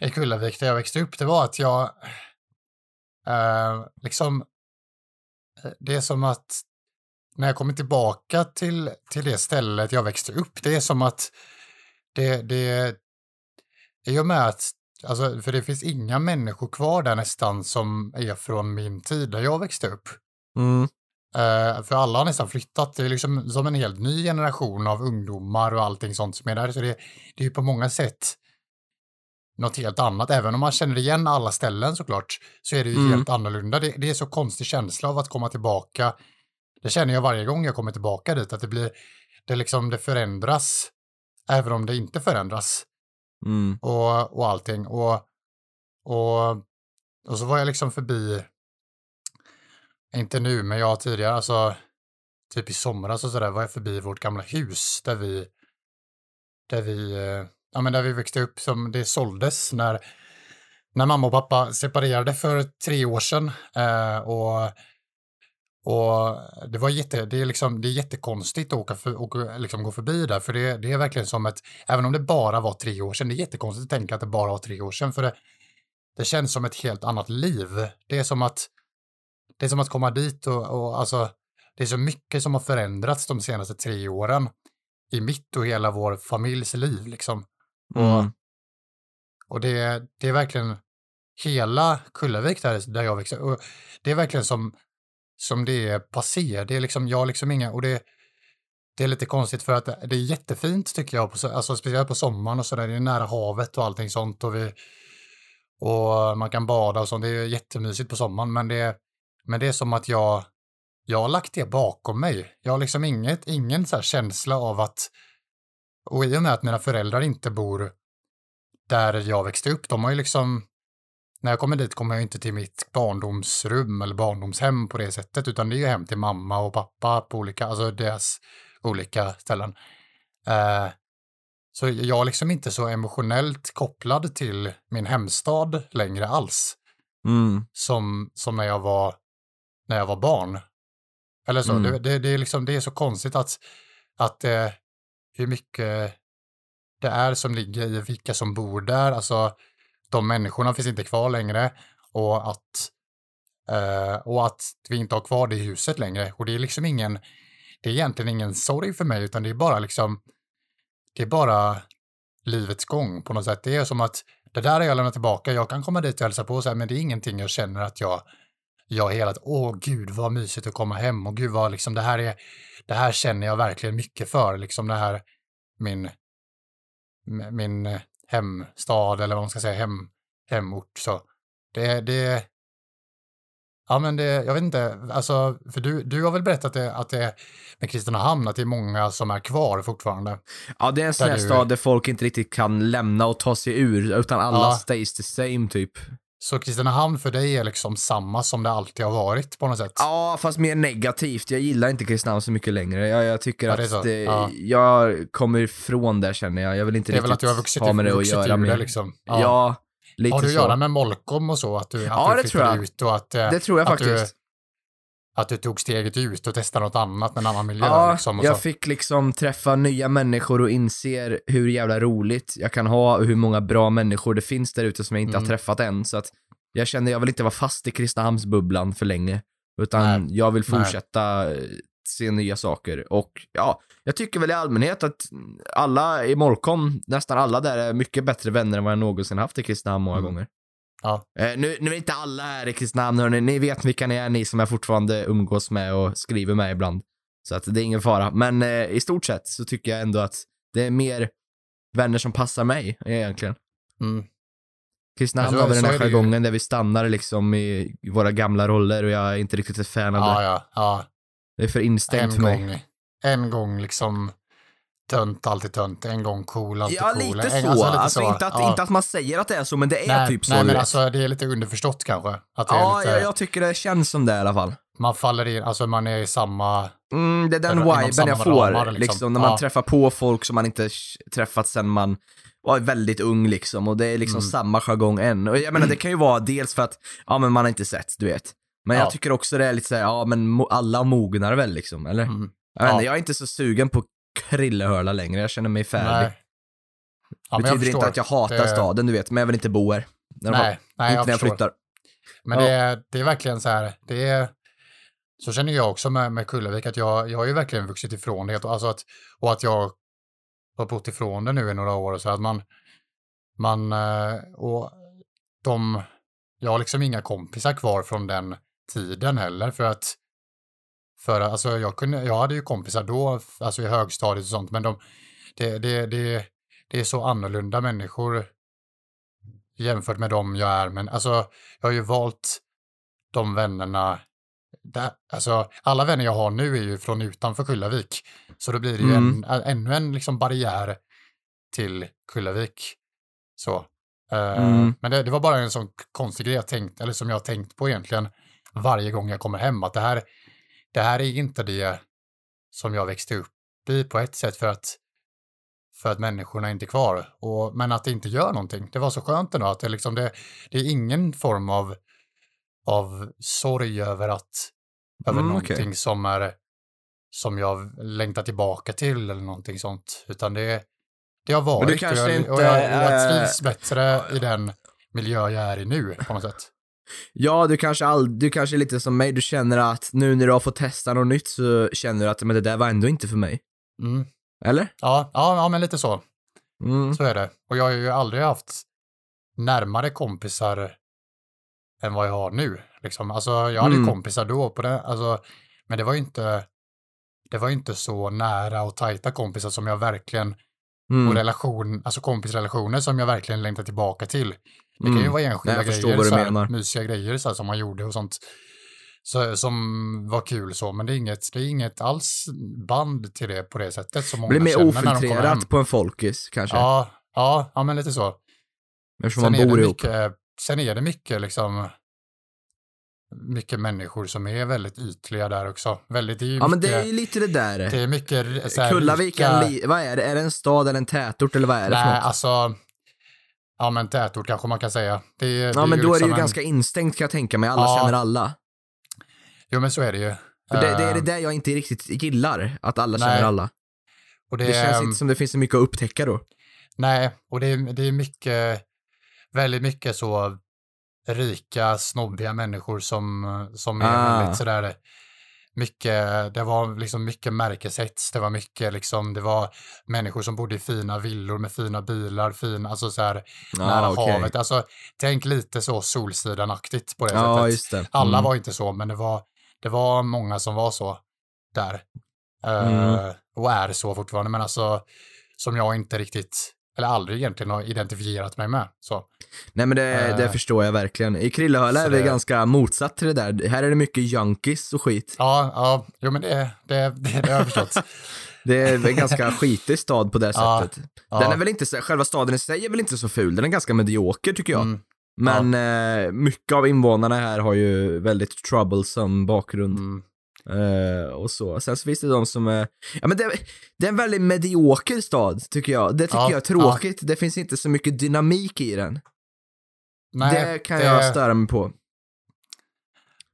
I Kullavik där jag växte upp, det var att jag eh, liksom, eh, det är som att när jag kommer tillbaka till, till det stället jag växte upp, det är som att det, det i och med att, alltså, för det finns inga människor kvar där nästan som är från min tid där jag växte upp. Mm. Eh, för alla har nästan flyttat. Det är liksom som en helt ny generation av ungdomar och allting sånt som är där. Så det, det är på många sätt något helt annat. Även om man känner igen alla ställen såklart, så är det ju Mm. helt annorlunda. Det, det är så konstig känsla av att komma tillbaka. Det känner jag varje gång jag kommer tillbaka dit, att det blir, det liksom, det förändras, även om det inte förändras Mm. och, och allting. Och, och, och så var jag liksom förbi, inte nu, men jag tidigare, alltså typ i somras och sådär, var jag förbi vårt gamla hus där vi, där vi, eh, ja men där vi växte upp, som det såldes när, när mamma och pappa separerade för tre år sedan. Eh, och och det var jätte, det är liksom, det är jättekonstigt att åka för, och liksom gå förbi där, för det, det är verkligen som ett, även om det bara var tre år sedan, det är jättekonstigt att tänka att det bara var tre år sedan, för det, det känns som ett helt annat liv. Det är som att, det är som att komma dit och, och alltså, det är så mycket som har förändrats de senaste tre åren i mitt och hela vår familjs liv liksom. Och, Mm. och det, det är verkligen hela Kullavik där, där jag växte och Det är verkligen som, som det är passé. Det är liksom, jag har liksom inga, och det, det är lite konstigt för att det är jättefint tycker jag, på, så- alltså speciellt på sommaren och sådär, det är nära havet och allting sånt och vi, och man kan bada och sånt, det är jättemysigt på sommaren, men det, men det är som att jag, jag har lagt det bakom mig. Jag har liksom inget, ingen så känsla av att, och i och med att mina föräldrar inte bor där jag växte upp, de har ju liksom, när jag kommer dit kommer jag inte till mitt barndomsrum eller barndomshem på det sättet, utan det är ju hem till mamma och pappa på olika, alltså deras olika ställen. Eh, så jag är liksom inte så emotionellt kopplad till min hemstad längre alls, Mm. som, som när jag var, när jag var barn. Eller så, Mm. det, det, det, är liksom, det är så konstigt att, att eh, hur mycket det är som ligger i vilka som bor där, alltså de människorna finns inte kvar längre och att, eh, och att vi inte har kvar det huset längre. Och det är liksom ingen, det är egentligen ingen sorg för mig, utan det är bara liksom, det är bara livets gång på något sätt. Det är som att det där har jag lämnat tillbaka, jag kan komma dit och hälsa på så här, men det är ingenting jag känner att jag, jag hela tiden, åh gud vad mysigt att komma hem och gud vad liksom det här är, det här känner jag verkligen mycket för, liksom det här, min, min eh, hemstad eller vad man ska säga, hem, hemort så. Det, det, ja men det, jag vet inte, alltså, för du, du har väl berättat det, att det med Kristinehamn, att det är många som är kvar fortfarande. Ja, det är en sån Där här du- stad där folk inte riktigt kan lämna och ta sig ur, utan alla Ja. stays the same typ. Så Kristinehamn för dig är liksom samma som det alltid har varit på något sätt? Ja, fast mer negativt. Jag gillar inte Kristinehamn så mycket längre. Jag, jag tycker Ja, det att så. det, Ja. jag kommer ifrån där känner jag. Jag vill inte det är väl att du har vuxit, ha med det att göra det liksom? Ja, lite Har det att så. göra med Molkom och så? Att du, att Ja, du det tror jag. ut och att, eh, Det tror jag att du- faktiskt. Att du tog steget ut och testade något annat med en annan miljö? Ja, liksom, jag fick liksom träffa nya människor och inser hur jävla roligt jag kan ha och hur många bra människor det finns där ute som jag inte Mm. har träffat än. Så att jag kände jag vill inte vara fast i Kristinehamnsbubblan för länge. Utan Nej. jag vill Nej. fortsätta eh, se nya saker. Och ja, jag tycker väl i allmänhet att alla i Molkom, nästan alla där är mycket bättre vänner än vad jag någonsin haft i Kristinehamn många Mm. gånger. Ja. Eh, nu, nu är inte alla här i Kristinehamn, hörni. Ni vet vilka ni är, ni som jag fortfarande umgås med och skriver med ibland. Så att det är ingen fara. Men eh, i stort sett så tycker jag ändå att det är mer vänner som passar mig egentligen. Mm. Kristinehamn har väl den här jargongen där vi stannar liksom i våra gamla roller och jag är inte riktigt ett fan av Ja, det. ja, ja. Det är för instängt för En mig. gång, en gång liksom tönt, alltid tönt. En gång cool, alltid Ja, cool. lite en, så. Alltså, lite så. Inte, att, ja. inte att man säger att det är så, men det är nej, typ så. Nej, men alltså det är lite underförstått kanske. Att det är ja, lite, jag, jag tycker det känns som det i alla fall. Man faller in, alltså man är i samma... Mm, det är den viben jag får, ramar, liksom. liksom. när man Ja. träffar på folk som man inte träffat sen man var väldigt ung liksom, och det är liksom Mm. samma jargong än. Och jag menar, det kan ju vara dels för att, ja men man har inte sett, du vet. Men Ja. jag tycker också det är lite såhär, ja men alla mognar väl liksom, eller? Mm, Jag, Ja. inte, jag är inte så sugen på krillehörla längre, jag känner mig färdig. Ja, det betyder inte att jag hatar Det- staden, du vet, men jag vill inte bo här. När de har- Nej, nej inte jag när jag förstår. flyttar. Men Ja. det, är, det är verkligen så här, det är, så känner jag också med, med Kullavik, att jag, jag har ju verkligen vuxit ifrån det. Alltså att, och att jag har bott ifrån det nu i några år. Så att man, man, eh, och de, jag har liksom inga kompisar kvar från den tiden heller. För att, för alltså jag, kunde, jag hade ju kompisar då, alltså i högstadiet och sånt, men de, det, det, det, det är så annorlunda människor jämfört med dem jag är. Men alltså, jag har ju valt de vännerna. Där, alltså, alla vänner jag har nu är ju från utanför Kullavik. Så då blir det ju Mm. en, ännu en liksom barriär till Kullavik. Så. Eh, Mm. Men det, det var bara en sån konstig grej jag tänkt, eller som jag har tänkt på egentligen varje gång jag kommer hem. Att det här, det här är inte det som jag växte upp i på ett sätt för att för att människorna inte är kvar. Och, men att det inte gör någonting. Det var så skönt ändå att det, liksom, det, det är ingen form av, av sorg över att över Mm, någonting som är som jag längtar tillbaka till eller någonting sånt. Utan det, det har varit och kanske jag, inte och jag, och jag är- trivs bättre i den miljö jag är i nu på något sätt. Ja, du kanske, all, du kanske är lite som mig, du känner att nu när du har fått testa något nytt så känner du att men det där var ändå inte för mig. Mm. Eller? Ja, ja, ja, men lite så. Mm. Så är det. Och jag har ju aldrig haft närmare kompisar än vad jag har nu. Liksom. Alltså, jag hade Mm. kompisar då, på det, alltså, men det var ju inte det var inte så nära och tajta kompisar som jag verkligen, och Mm. relation, alltså kompisrelationer som jag verkligen längtar tillbaka till. Det kan ju Mm. vara enskilda förstår grejer, så här, mysiga grejer så här, som man gjorde och sånt. Så, som var kul så, men det är inget, det är inget alls band till det på det sättet som många Blir mer ofiltrerat på en folkis kanske. Ja, ja, ja, men lite så. Eftersom man är bor ihop. mycket, sen är det mycket liksom mycket människor som är väldigt ytliga där också. Väldigt, det är Ja men det är ju lite det där. det är mycket så här, Kullavik rika- li- vad är det? Är det en stad eller en tätort eller vad är det för Nej, något? alltså, ja men tätort kanske man kan säga. Det, Ja det men då är det liksom ju en- ganska instängt kan jag tänka mig, alla Ja. känner alla. Jo men så är det ju. För det, det är det Eh, där jag inte riktigt gillar, att alla Nej. känner alla. och Det, det, känns inte som det finns så mycket att upptäcka då. Nej, och det är, det är mycket, väldigt mycket så rika, snobbiga människor som, som är Ah. väldigt sådär, mycket, det var liksom mycket märkeshets, det var mycket liksom, det var människor som bodde i fina villor med fina bilar, fin, alltså så här nära Ja, okej. havet, alltså tänk lite så Solsidan-aktigt på det Ja, sättet. det. Alla Mm. var inte så, men det var, det var många som var så där. Mm. Och är så fortfarande, men alltså som jag inte riktigt eller aldrig egentligen har identifierat mig med. Så. Nej men det, Eh. det förstår jag verkligen. I Krillehöla är det det- ganska motsatt till det där. Här är det mycket junkies och skit. Ja, ja, jo men det, det, det, det har jag förstått. Det är en ganska skitig stad på det Ja, sättet. Ja. Den är väl inte, själva staden i sig är väl inte så ful, den är ganska medioker tycker jag. Mm, Men eh, mycket av invånarna här har ju väldigt troublesome bakgrund. mm. Eh, och så. Sen så finns det de som är, ja men det, det är en väldigt medioker stad tycker jag. Det tycker Ja, jag är tråkigt. Det finns inte så mycket dynamik i den. Nej, det kan det- jag störa mig på.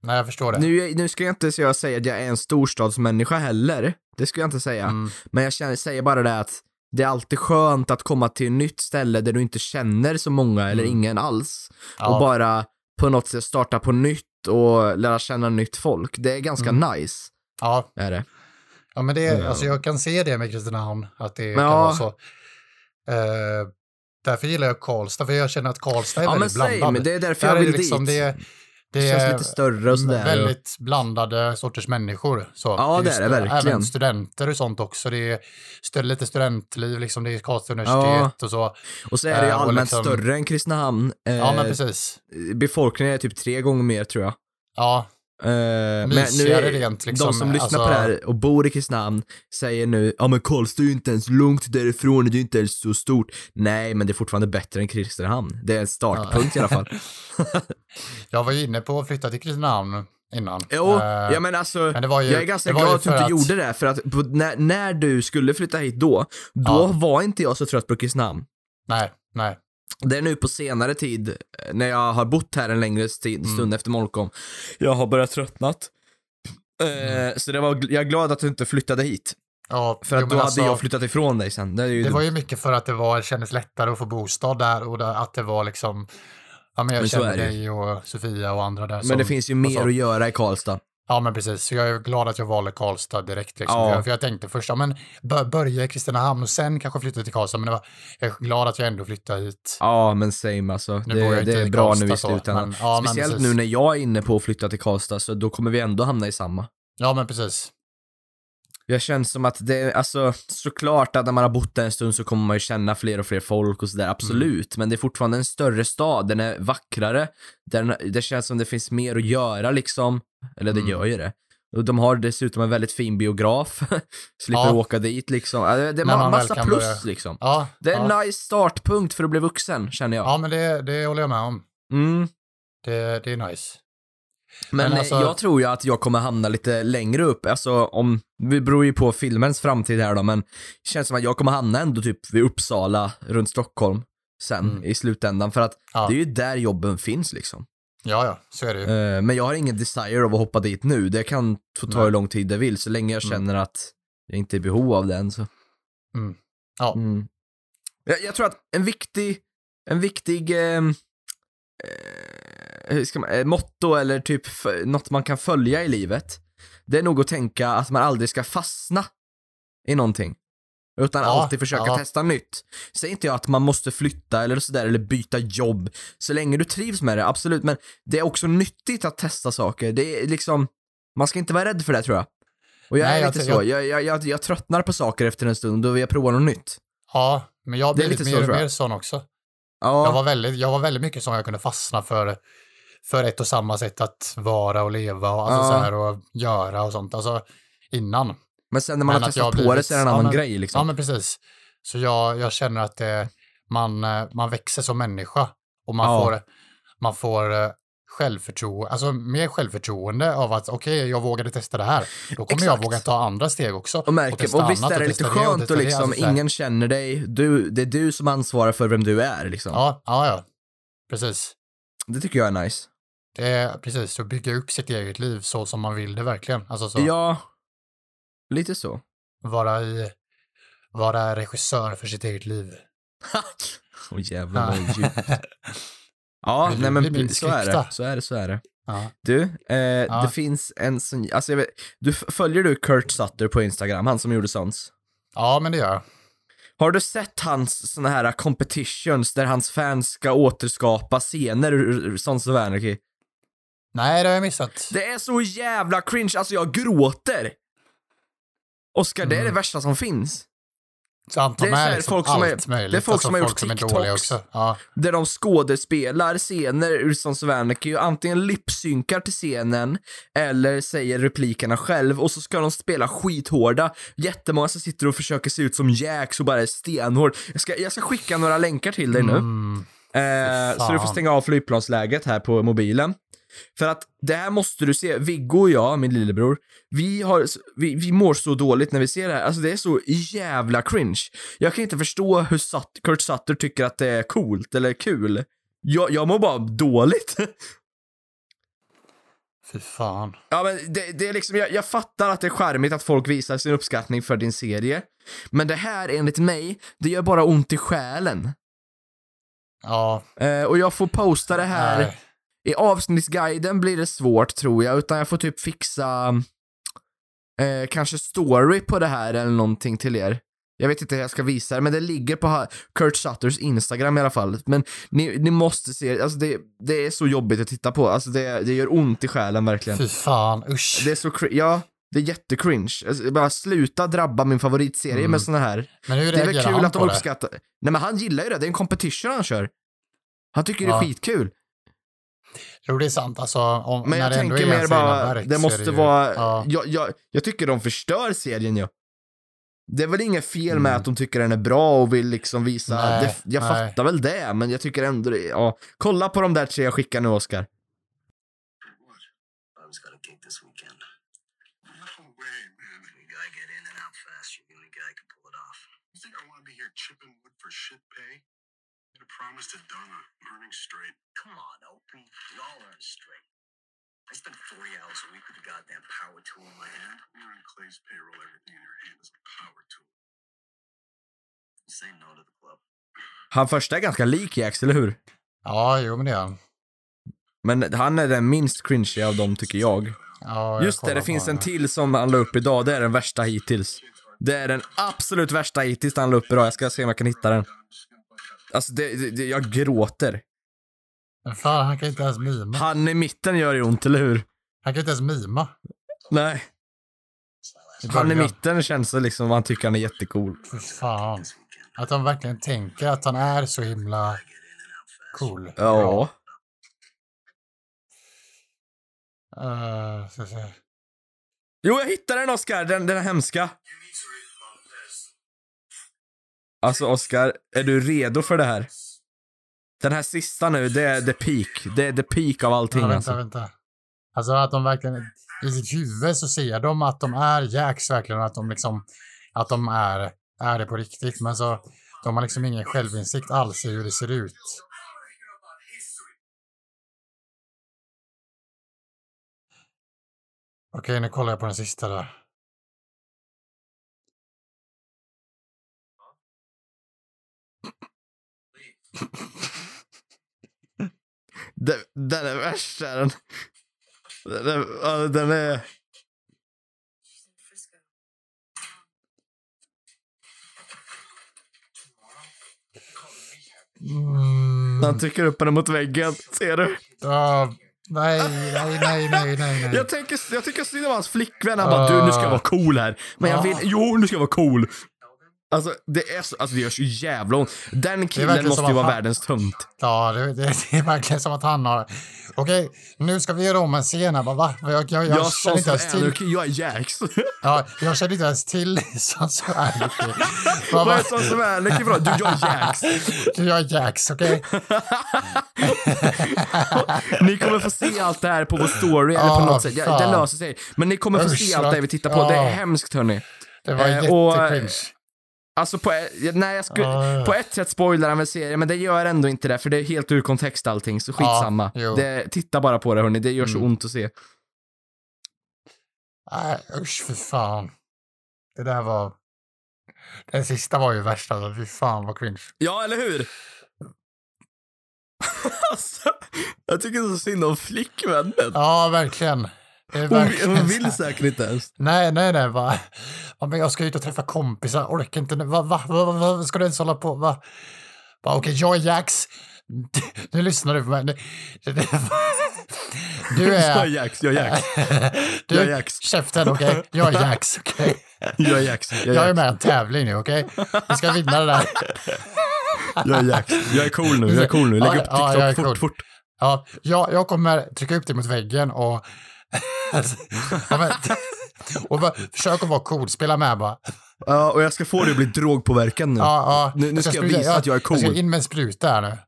Nej, jag förstår det. Nu, nu ska jag inte så jag säga att jag är en storstadsmänniska heller. Det ska jag inte säga. Mm, Men jag känner, säger bara det att det är alltid skönt att komma till ett nytt ställe där du inte känner så många eller Mm. ingen alls. ja, Och bara på något sätt starta på nytt och lära känna nytt folk. Det är ganska Mm. nice, ja, är det. ja, men det, Ja. alltså jag kan se det med Kristinehamn, att det Men kan ja. vara så. Eh, därför gillar jag Karlstad, för jag känner att Karlstad är Ja men väldigt blandad. same, det är därför Där jag vill liksom, dit. det, Det, det känns lite större och sådär. väldigt blandade sorters människor. Så. Ja, det är det verkligen. Även studenter och sånt också. Det är stu- lite studentliv, liksom. det är Karlstad universitet och så. Och så är det ju Eh, allmänt liksom- större än Kristinehamn. Eh, Ja, men precis. befolkningen är typ tre gånger mer tror jag. Ja, Eh, men nu är, rent, liksom, de som lyssnar alltså- på det här och bor i Kristinehamn säger nu, ja men Karlstad är ju inte ens långt därifrån, det är ju inte ens så stort. Nej, men det är fortfarande bättre än Kristinehamn. Det är en startpunkt i alla fall. jag var ju inne på att flytta till Kristinehamn innan. Jo, Eh, ja men alltså, men det var ju, jag är ganska glad att du inte gjorde det, för att när, när du skulle flytta hit då, då Ja. var inte jag så trött på Kristinehamn. Nej, nej. Det är nu på senare tid, eh, när jag har bott här en längre Mm. stund efter Molkom, jag har börjat tröttnat. Mm. Eh, så det var, jag är glad att du inte flyttade hit. Ja, För att jo, då hade alltså, jag flyttat ifrån dig sen. Det, är ju Det var ju mycket för att det var, kändes lättare att få bostad där och det, att det var liksom, ja men jag Men känner dig och Sofia och andra där. Men som, det finns ju mer att göra i Karlstad. Ja men precis, så jag är glad att jag valde Karlstad direkt liksom. Ja. För, jag, tänkte först, ja men bör, börja i Kristinehamn och sen kanske flytta till Karlstad, men var, jag är glad att jag ändå flyttade hit. Ja, men same alltså. Nu Det, det är bra Karlstad nu i slutändan. men- ja, Speciellt nu när jag är inne på att flytta till Karlstad, så då kommer vi ändå hamna i samma. Ja men precis. Jag känner som att det, alltså såklart att när man har bott där en stund så kommer man ju känna fler och fler folk och sådär, absolut. Men det är fortfarande en större stad, den är vackrare. Den, det känns som det finns mer att göra liksom. Eller det Mm. gör ju det. Och de har dessutom en väldigt fin biograf. Slipper Ja. åka dit liksom. Det, är man väl massa plus börja- liksom. Ja, Det är en ja. nice startpunkt för att bli vuxen, känner jag. ja men det, det håller jag med om. Mm. Det, det är nice. Men, Men eh, alltså- jag tror ju att jag kommer hamna lite längre upp, alltså om, det beror ju på filmens framtid här då, men det känns som att jag kommer hamna ändå typ vid Uppsala, runt Stockholm, sen Mm. i slutändan, för att Ja. det är ju där jobben finns liksom. Ja, ja, så är det ju. Eh, men jag har ingen desire av att hoppa dit nu, det kan få ta hur lång tid det vill, så länge jag Mm. känner att jag inte är i behov av den så. Mm. Ja. Mm. Jag, jag tror att en viktig, en viktig ehm, eh, hur ska man, eh, motto eller typ något man kan följa i livet, det är nog att tänka att man aldrig ska fastna i någonting. Utan Ja, alltid försöka ja. testa nytt. Säger inte jag att man måste flytta eller sådär, eller byta jobb. Så länge du trivs med det, absolut. Men det är också nyttigt att testa saker. Det är liksom, man ska inte vara rädd för det tror jag. Och jag Nej, är jag lite tror- så, jag, jag, jag, jag tröttnar på saker efter en stund och jag provar något nytt. Ja, men jag har blivit lite mer så, och jag. mer sån också. Ja. Jag var väldigt, jag var väldigt mycket som jag kunde fastna för, för ett och samma sätt att vara och leva och, alltså Ja. så här, och göra och sånt. Alltså innan. Men sen när man Men har jag testat har på det blivit- så är det en ja, annan men- grej liksom. Ja, men precis. Så jag, jag känner att det, man, eh, man växer som människa och man Ja. får, man får eh, självförtroende, alltså mer självförtroende av att okej, jag vågade testa det här. Då kommer jag Exakt. våga ta andra steg också. och märker, testa och, visst annat är det och lite det och skönt och det, liksom, alltså så här. ingen känner dig, du, det är du som ansvarar för vem du är liksom. Ja, ja, ja. Precis. Det tycker jag är nice. Det är precis att bygga upp sitt eget liv så som man vill det verkligen. Alltså så, Ja, lite så. vara i, vara regissör för sitt eget liv. Åh jävlar vad djupt. Ja, nej men så är det, så är det, så är det. Ja. Du, eh, det finns en sån, alltså jag vet, du följer du Kurt Sutter på Instagram, han som gjorde Sons? ja, men det gör jag. Har du sett hans såna här competitions där hans fans ska återskapa scener ur Sons of Anarchy? Nej, det har jag missat. Det är så jävla cringe, alltså jag gråter! Oskar, det är det Mm. värsta som finns. Så antar Det är så med här liksom folk som är- möjligt. det är folk alltså som har gjort TikToks. också. Ja. Där de skådespelar scener ur Sons of Anarchy och antingen lipsynkar till scenen eller säger replikerna själv och så ska de spela skithårda. Jättemånga som sitter och försöker se ut som Jax och bara är stenhård. Jag ska, jag ska skicka några länkar till dig nu. Mm. Eh, så du får stänga av flygplansläget här på mobilen. För att det här måste du se. Viggo och jag, min lillebror, vi, har, vi, vi mår så dåligt när vi ser det här. Alltså det är så jävla cringe. Jag kan inte förstå hur Sut Kurt Sutter tycker att det är coolt eller kul. Jag, jag mår bara dåligt. Fy fan. ja men det, det är liksom, jag, jag fattar att det är charmigt att folk visar sin uppskattning för din serie. Men det här enligt mig, det gör bara ont i själen. Ja. Eh, och jag får posta det här. nej. I avsnittsguiden blir det svårt tror jag, utan jag får typ fixa eh, kanske story på det här eller någonting till er. Jag vet inte hur jag ska visa det, men det ligger på Kurt Sutters Instagram i alla fall. Men ni, ni måste se, alltså det, det är så jobbigt att titta på. Alltså det, det gör ont i själen verkligen. Fy fan, usch. Det är så ja, det är jättecringe. Alltså, bara sluta drabba min favoritserie Mm. med såna här. Men hur Det är väl kul han att de på det? uppskattar. Nej men han gillar ju det, det är en competition han kör. Han tycker det är Ja. skitkul. Jo, det är sant. Alltså, om, Men när jag det ändå tänker är mer bara, verk det måste är ju- vara, Ja. jag, jag, jag tycker de förstör serien ju. Det är väl inget fel med Mm. att de tycker den är bra och vill liksom visa, Nej, det, jag nej. fattar väl det, men jag tycker ändå det, ja. Kolla på de där tre jag skickar nu Oscar. Chipping wood for shit pay? I promised to Donna, I'm earning straight. Spend 40 hours a week with a goddamn power tool in my hand. You're on Clay's payroll, everything in your hand is a power tool. Say no to the club. Han första är ganska lik Jax, eller hur? Ja, jo men det är han. Men han är den minst cringy av dem tycker jag. Ja, jag Just det, det finns en det. till som han la upp idag, det är den värsta hittills. Det är den absolut värsta hittills han la upp idag, jag ska se om jag kan hitta den. Alltså det, det jag gråter. Men fan, han kan inte ens mima. Han i mitten gör ju ont, eller hur? Han kan inte ens mima. Nej. Han i mitten känns det liksom, han tycker han är jättecool. Fy fan. Att de verkligen tänker att han är så himla cool. Ja. Uh, ska se. Jo, jag hittade den Oscar, den, den är hemska. Alltså Oscar, är du redo för det här? Den här sista nu, det är the peak. Det är the peak av allting Ja, vänta, alltså. vänta. Alltså att de verkligen, i sitt huvud så ser de att de är Jacks verkligen, att de liksom, att de är, är det på riktigt. Men så, de har liksom ingen självinsikt alls i hur det ser ut. Okej, nu kollar jag på den sista där. Den, den är värst är den. Den är, den är... Mm, Han trycker upp den mot väggen, ser du? ja, nej, nej, nej, nej, nej. Jag, tänker, jag tycker synd om hans flickvän, han bara du nu ska jag vara cool här. Men jag vill, jo nu ska jag vara cool. Alltså det är så, alltså det gör så jävla ont. Den killen måste ju vara han- världens tönt. Ja, det, det, det är verkligen som att han har... Okej, nu ska vi göra om en scen här. Va? Jag, jag, jag, Jag känner inte ens till... Jag är Jax. Ja, jag känner inte ens till Sons of Anarchy. Vad är Sons of Anarchy för? Du, jag är Jax. Jag är Jax, okej? Ni kommer få se allt det här på vår story eller på något sätt. Det löser sig. Men ni kommer få se allt det vi tittar på. Det är hemskt hörni. Det var Eh, jättecringe. Alltså på, nej, jag skulle, Ah. på ett sätt spoilar han väl serien, men det gör ändå inte det, för det är helt ur kontext allting, så skitsamma. jo. det, titta bara på det hörni, det gör så Mm. ont att se. Nej, usch för fan. Det där var... Den sista var ju värst alltså. Fy fan vad cringe. Ja, eller hur? alltså, jag tycker så synd om flickvännen. Ja, verkligen. Är Hon, hon vill säkert inte ens. Nej, nej, nej. Va? Ja, men jag ska ut och träffa kompisar. Orkar inte. Va, va, va, va, ska du ens hålla på? Va? Va, Okej, jag är Jax. Nu lyssnar du på mig. Du Jag är är... Jax, jag är Jax. Du, jag är Jax. käften, okej? Jag är Jax, okej? Jag är Jax. Jag Jag är är Jax. med i en tävling nu, okej? Vi ska vinna det där. Jag är Jax. Jag är cool nu. Jag är cool nu. Lägg Ja, upp ja, jag är TikTok cool. fort, fort. Ja, jag, jag kommer trycka upp dig mot väggen och... ja, men, och bara, försök att vara cool, spela med bara. Ja, och jag ska få dig att bli drogpåverkad nu. Ja, ja. Nu- nu ska jag visa att jag är cool. Jag ska in med en spruta här nu.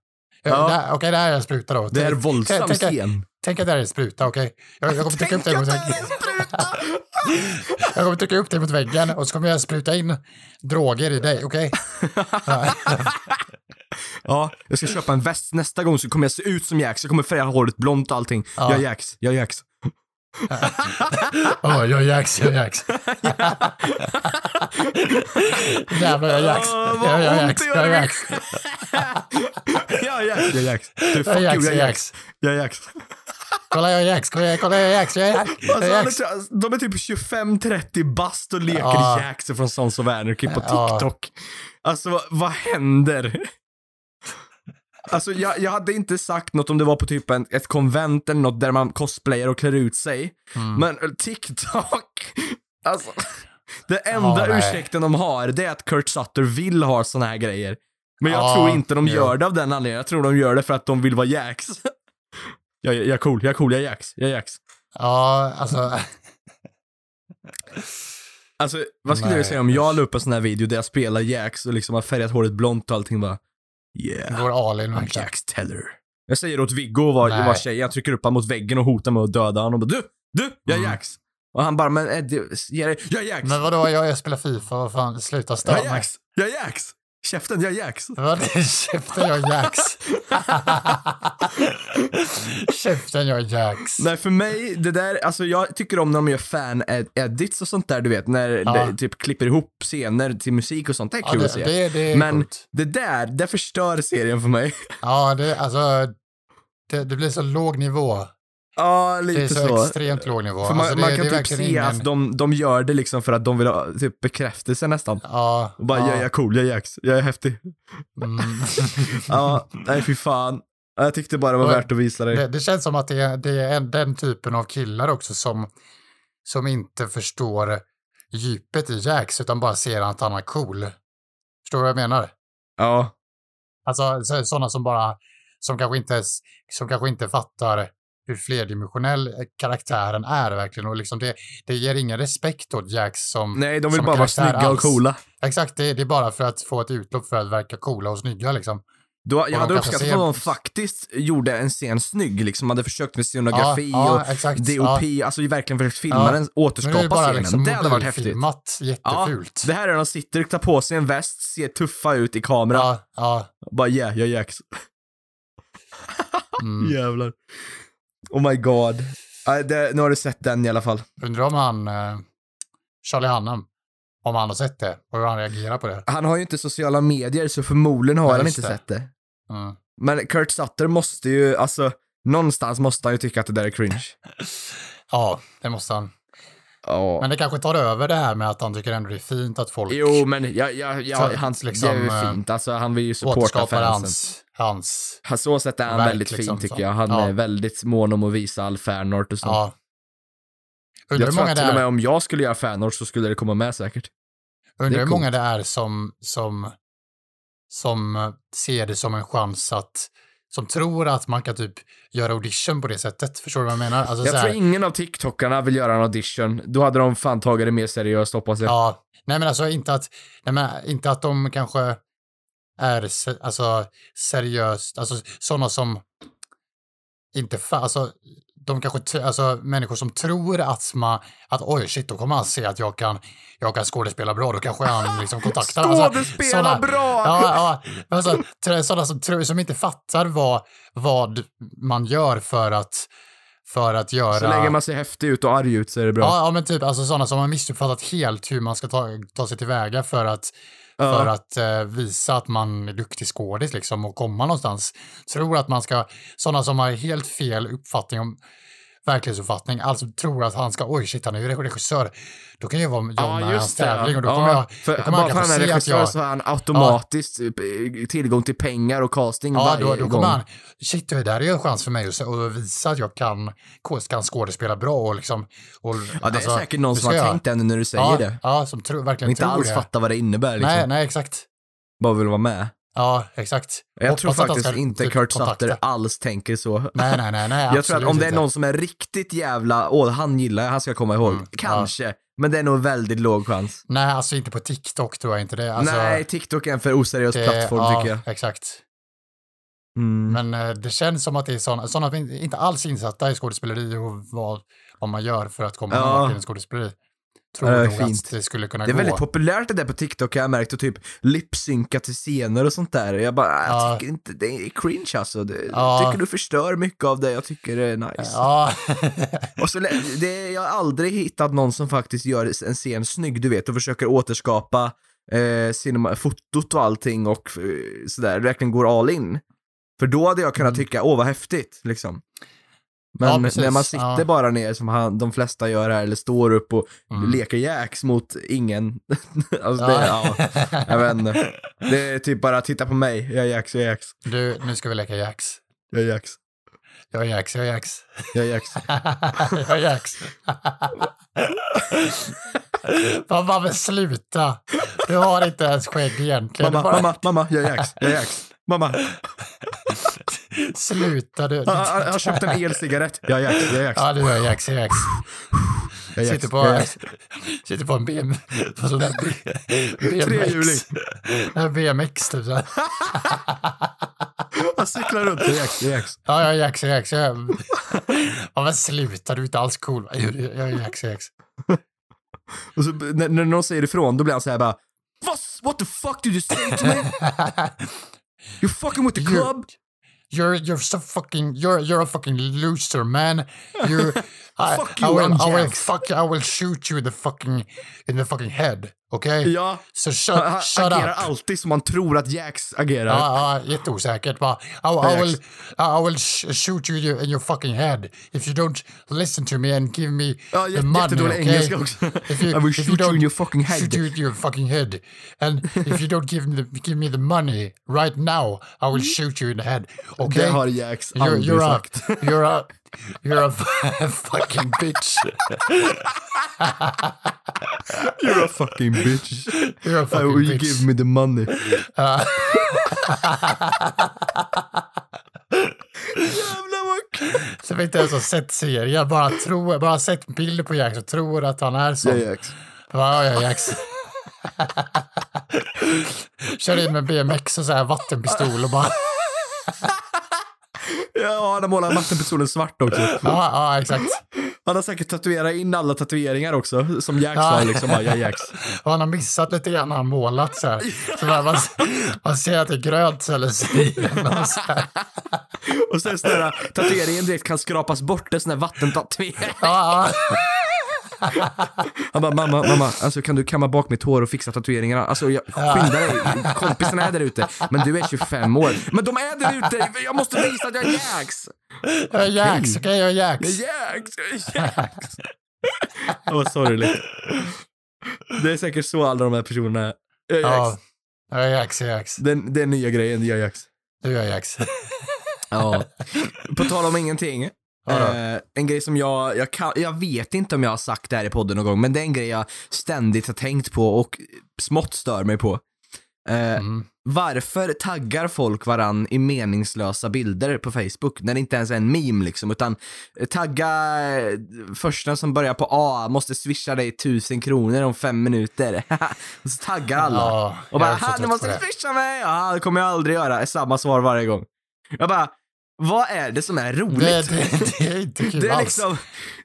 Ja. Okej, det här är en spruta då. Det är Tänk- våldsam tänk- scen. Tänk att det här är en spruta, okej? Jag, jag kommer trycka upp dig mot väggen. Jag kommer trycka upp dig mot väggen och så kommer jag spruta in droger i dig, okej? Ja. Ja, jag ska köpa en väst nästa gång så kommer jag se ut som Jax. Jag kommer färga håret blont och allting. Ja. Jag är Jax. Jag är Jax. Åh, jag är Jax, jag är Jax. Jävlar, jag är Jax. Jag är Jax, jag. Jax. Jag är Jax. Jag är Jax. Du, fuck Jag är Jax, you, jag är jag Jax. Kolla, jag är Jax, kolla, jag är Jax, jag. Jag Alltså, de är typ 25-30 bast och leker Ja. Jax från Sons of Anarchy på. TikTok. Alltså vad, vad händer? Alltså jag, jag hade inte sagt något om det var på typ en, ett konvent eller något där man cosplayar och klär ut sig. Mm. Men eh, TikTok, alltså. Det enda Ja, ursäkten de har, det är att Kurt Sutter vill ha såna här grejer. Men jag Ja, tror inte de gör det av den anledningen. Jag tror de gör det för att de vill vara Jax. Jag, jag är cool, jag är cool, jag är Jax, jag är Jax. Ja, alltså. Alltså, vad skulle Nej, du säga om jag la upp en sån här video där jag spelar Jax och liksom har färgat håret blont och allting bara Yeah, Går all in I'm verkligen. Jax Teller. Jag säger åt Viggo vara Nej. var tjej, jag trycker upp honom mot väggen och hotar med att döda honom och bara du, du, jag är Mm. Jax. Och han bara, men Eddie, ge dig, jag är Jax. Men vadå, jag, jag spelar Fifa, vad fan, sluta jag störa är mig. Jax, jag är Jax. Käften, jag Jax. Vad Käften, jag Jax. Käften, jag Jax. Nej, för mig, det där, alltså jag tycker om när de gör fan-edits och sånt där, du vet, när Ja. de typ klipper ihop scener till musik och sånt, det är Ja, kul det, att se. det, det Men coolt. det där, det förstör serien för mig. Ja, det, alltså, det, det blir så låg nivå. Ja, Det lite är så, extremt låg nivå. För man, alltså, det, man det kan typ se ingen... att de, de gör det liksom för att de vill ha typ bekräftelse nästan. Ja, Och bara, ja, jag är cool, jag är Jax, jag är häftig. mm. Ja, nej fy fan. Ja, Jag tyckte bara det var Och värt att visa dig. det, det känns som att det är, det är en, den typen av killar också som, som inte förstår djupet i Jax utan bara ser att han är cool. Förstår du vad jag menar? Ja. Alltså så- sådana som bara, som kanske inte, som kanske inte fattar hur flerdimensionell karaktären är verkligen och liksom det, det ger ingen respekt åt Jax som, Nej, de vill bara vara snygga och alls. coola. exakt, det, det är bara för att få ett utlopp för att verka coola och snygga liksom. Då, jag de hade uppskattat om de faktiskt gjorde en scen snygg, liksom hade försökt med scenografi ja, och ja, exakt. DOP, Ja. alltså verkligen försökt filma Ja. den, Men det återskapa bara scenen. liksom det hade varit häftigt. mobilfilmat jättefult. Det här är de sitter, tar på sig en väst, ser tuffa ut i kamera. Ja, ja. Bara yeah, jag är Jax. Mm. Jävlar. Oh my god. Nej, det, nu har du sett den i alla fall. Undrar om han, eh, Charlie Hunnam, om han har sett det och hur han reagerar på det. Han har ju inte sociala medier så förmodligen har Ja, han inte det. sett det. Mm. Men Kurt Sutter måste ju, alltså, någonstans måste han ju tycka att det där är cringe. Ja, det måste han. Ja. Men det kanske tar över det här med att han tycker ändå det är fint att folk Jo, men ja, ja, ja, Så, han, liksom, det är ju eh, fint. Alltså, han vill ju supporta fansen. hans, hans. Så sätt är han verk, väldigt liksom, fin tycker så. jag. Han Ja. är väldigt mån om att visa all fanart och sånt. ja. Undrar jag tror många att till och med om jag skulle göra fanart så skulle det komma med säkert. undrar hur många det är som, som, som ser det som en chans att, som tror att man kan typ göra audition på det sättet. Förstår du vad jag menar? Alltså, Jag tror ingen av TikTokarna vill göra en audition. Då hade de fan tagit det mer seriöst hoppas jag. Ja, nej men alltså inte att, nej men inte att de kanske är alltså, seriöst, alltså sådana som inte, alltså de kanske, alltså människor som tror att man, att oj shit, då kommer han se att jag kan, jag kan skådespela bra, då kanske han liksom kontaktar. alltså, Skådespela såna- bra! Ja, ja, alltså, sådana som, som inte fattar vad, vad man gör för att, för att göra... Så länge man ser häftig ut och arg ut så är det bra. Ja, ja, men typ alltså sådana som har missuppfattat helt hur man ska ta, ta sig tillväga för att, Ja. för att eh, visa att man är duktig skådis liksom och komma någonstans. Tror att man ska, sådana som har helt fel uppfattning om verklighetsuppfattning, alltså tror att han ska, oj shit han är ju regissör, då kan jag vara John Ja, i hans tävling och då ja. kommer jag, då kommer bara för han är regissör jag, så har han automatiskt eh, tillgång till pengar och casting ja varje då, då gång. kommer han, shit det där är ju en chans för mig att, visa att jag kan, kan skådespela bra och liksom, och, Ja, det är alltså, säkert någon som har jag- tänkt det när du säger ja, det. Ja, som tro, verkligen inte tror alls det. fattar vad det innebär liksom. Nej, nej exakt. Bara vill vara med. Ja, exakt. Jag tror Hoppas han faktiskt ska inte typ Kurt kontakta. Sutter alls tänker så. Nej, nej, nej, nej, Jag tror att om det är någon som är riktigt jävla, åh han gillar jag, han ska komma ihåg. Mm, ja. Kanske. Men det är nog väldigt låg chans. Nej, alltså inte på TikTok tror jag inte det. Alltså, Nej, TikTok är en för oseriös det, plattform ja, tycker jag. exakt. Mm. Men eh, det känns som att det är sådana, sådana inte- alls insatta i skådespeleri och vad, vad man gör för att komma Ja. långt i en skådespeleri. Tror Ja, det är nog fint. att det skulle kunna Det är gå. väldigt populärt det där på TikTok har jag märkt och typ lipsynka till scener och sånt där. Jag bara, jag Ja. tycker inte, det är cringe alltså. Det, Ja. Jag tycker du förstör mycket av det jag tycker det är nice. Ja, Och så, det, jag har aldrig hittat någon som faktiskt gör en scen snygg, du vet, och försöker återskapa eh, cinema, fotot och allting och eh, sådär, verkligen går all in. För då hade jag kunnat Mm. tycka, åh vad häftigt, liksom. Ja, Men precis. när man sitter Ja. bara ner som han, de flesta gör här, eller står upp och Mm. leker jacks mot ingen. alltså det, ja. Jag vet inte. Det är typ bara, titta på mig, jag är jacks, jag är jacks, Du, nu ska vi leka Jax. jag är jacks, Jag är Jax, jag är Jax. jag är jacks. jag är Jax. Mamma, men sluta. Du har inte ens skägg egentligen. Mamma, Bara- mamma, mamma, jag är jacks, jag är jacks. Mamma, Sluta du. jag, har köpt en elcigarett. Jag är jacks, jag är jacks. Ja, du är Jax, jag är Jax. Jag Sitter på, jacks. sitter på en BM, på sån där BMX. Trehjuling. En BMX typ. så här. Jag cyklar runt, jag är jacks, jag är jacks. Ja, jag är Jax, jag är Jax. Jag. Ja, men sluta, du är inte alls cool. Jag är Jax, jag är Jax. Och så när, när någon säger ifrån, då blir han såhär bara What, what the fuck did you say to me? You fucking with the club? You're you're so fucking you're you're a fucking loser, man. You I, Fuck I you, will I'm I will fuck you. I will shoot you in the fucking in the fucking head. Okay? Ja, So shut han shut agerar up. alltid som man tror att Jax agerar. Ja, ja, jätteosäkert. Bara, I, I will, I will sh- shoot you in your fucking head if you don't listen to me and give me Ja, the money. jättedålig okay? engelska också. If you, I will shoot you don't in your fucking head. Shoot you in your fucking head. And if you don't give me the, give me the money right now, I will shoot you in the head. Okay? Det har Jax You're, aldrig you're, a, sagt. you're a you're a fucking bitch. You're a fucking bitch. You're a I fucking will bitch. give me the money. Jävlar vad kul. Som inte ens har sett serien, bara tror, bara sett bilder på Jax och tror att han är. Jag är Jax. Ja, ja, Jax. Kör in med BMX och så här vattenpistol och bara... Ja, han har målat vattenpistolen svart också. Ja, ja exakt. Han har säkert tatuerat in alla tatueringar också, som Jax Ja. har liksom. Bara, Jax. Och han har missat lite grann när han målat så här. Så där, man, man ser att det är grönt eller så här. Och sen sån där tatueringen direkt kan skrapas bort, en sån där vattentatuering. Ja, ja. Han bara, mamma, mamma, alltså kan du kamma bak mitt hår och fixa tatueringarna? Alltså jag, skynda dig, kompisarna är där ute. Men du är 25 år. Men de är där ute, jag måste visa att jag är Jax! Jag är Jax, okej? Jag är Jag Jax. är Jax, jag är Jax! Det var sorgligt. Det är säkert så alla de här personerna är. Jag är Ja, Jax. jag är Jax, jag är Jax. Den, den nya grejen, jag är Jax. Du är Jax. Ja. På tal om ingenting. Eh, en grej som jag, jag, kan, jag vet inte om jag har sagt det här i podden någon gång, men det är en grej jag ständigt har tänkt på och smått stör mig på. Eh, Mm. Varför taggar folk varann i meningslösa bilder på Facebook när det inte ens är en meme liksom, utan eh, tagga eh, första som börjar på A, måste swisha dig tusen kronor om fem minuter. och så taggar alla. Ja, och bara, jag är så "Ha, trött nu måste du det." swisha mig! Ja, det kommer jag aldrig göra. Samma svar varje gång. Jag bara, vad är det som är roligt? Det, det, det är inte kul Det är alls. liksom,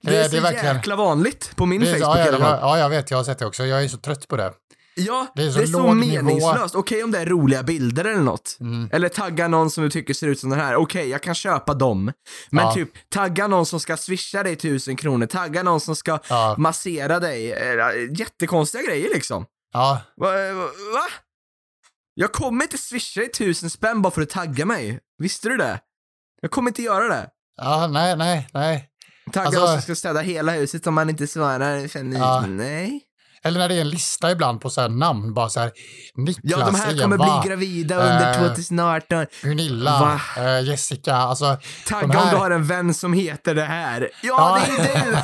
det, Det- är det så är verkligen- jäkla vanligt på min Det är, Facebook ja, ja, ja, ja, jag vet, jag har sett det också. Jag är så trött på det. Ja, Det det är är så så, låg nivå. meningslöst. Okej om det är roliga bilder eller något. Mm. Eller tagga någon som du tycker ser ut som den här. Okej, jag kan köpa dem. Men Ja. typ, tagga någon som ska swisha dig tusen kronor. Tagga någon som ska Ja. massera dig. Eh, Jättekonstiga grejer liksom. Ja, Va? va? Jag kommer inte swisha dig tusen spänn bara för att tagga mig. Visste du det? Jag kommer inte göra det. ja, nej, nej, nej. Taggar Alltså- oss ska städa hela huset om man inte svarar. Känner, Ja. Nej. Eller när det är en lista ibland på så här namn, bara så här Niklas, Ja, de här Eva, kommer bli gravida under eh, 2018. Gunilla, eh, Jessica, alltså Tagga här- om du har en vän som heter det här. Ja, Ja. det är du! det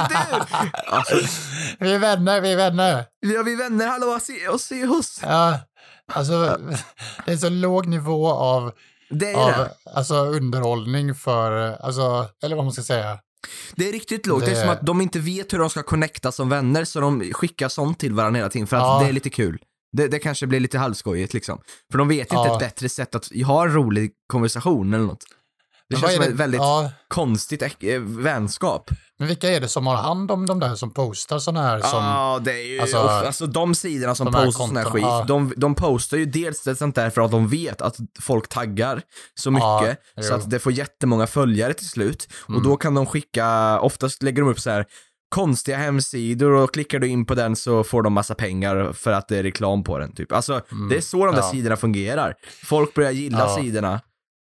är du! Alltså, vi är vänner, vi är vänner. ja, vi är vänner, hallå, se oss, se oss. Ja, alltså det är så låg nivå av, Det är av det. alltså, underhållning för, alltså, eller vad man ska säga. Det är riktigt lågt. Det är Det- som att de inte vet hur de ska connecta som vänner, så de skickar sånt till varandra hela tiden för att Ja. det är lite kul. Det, det kanske blir lite halvskojigt liksom. För de vet inte Ja. ett bättre sätt att ha en rolig konversation eller något. Det Men känns som är ett väldigt Ja, konstigt eh, vänskap. Men vilka är det som har hand om de där som postar sådana här som, Ja, det är ju, alltså- alltså, de sidorna som de postar sån här skit, ja. de, de postar ju dels ett sånt där för att de vet att folk taggar så Ja, mycket, så jo. Mm. att det får jättemånga följare till slut. Och då kan de skicka, oftast lägger de upp så här konstiga hemsidor och klickar du in på den så får de massa pengar för att det är reklam på den typ. Alltså, det är så de där Mm. Ja. sidorna fungerar. Folk börjar gilla Ja. sidorna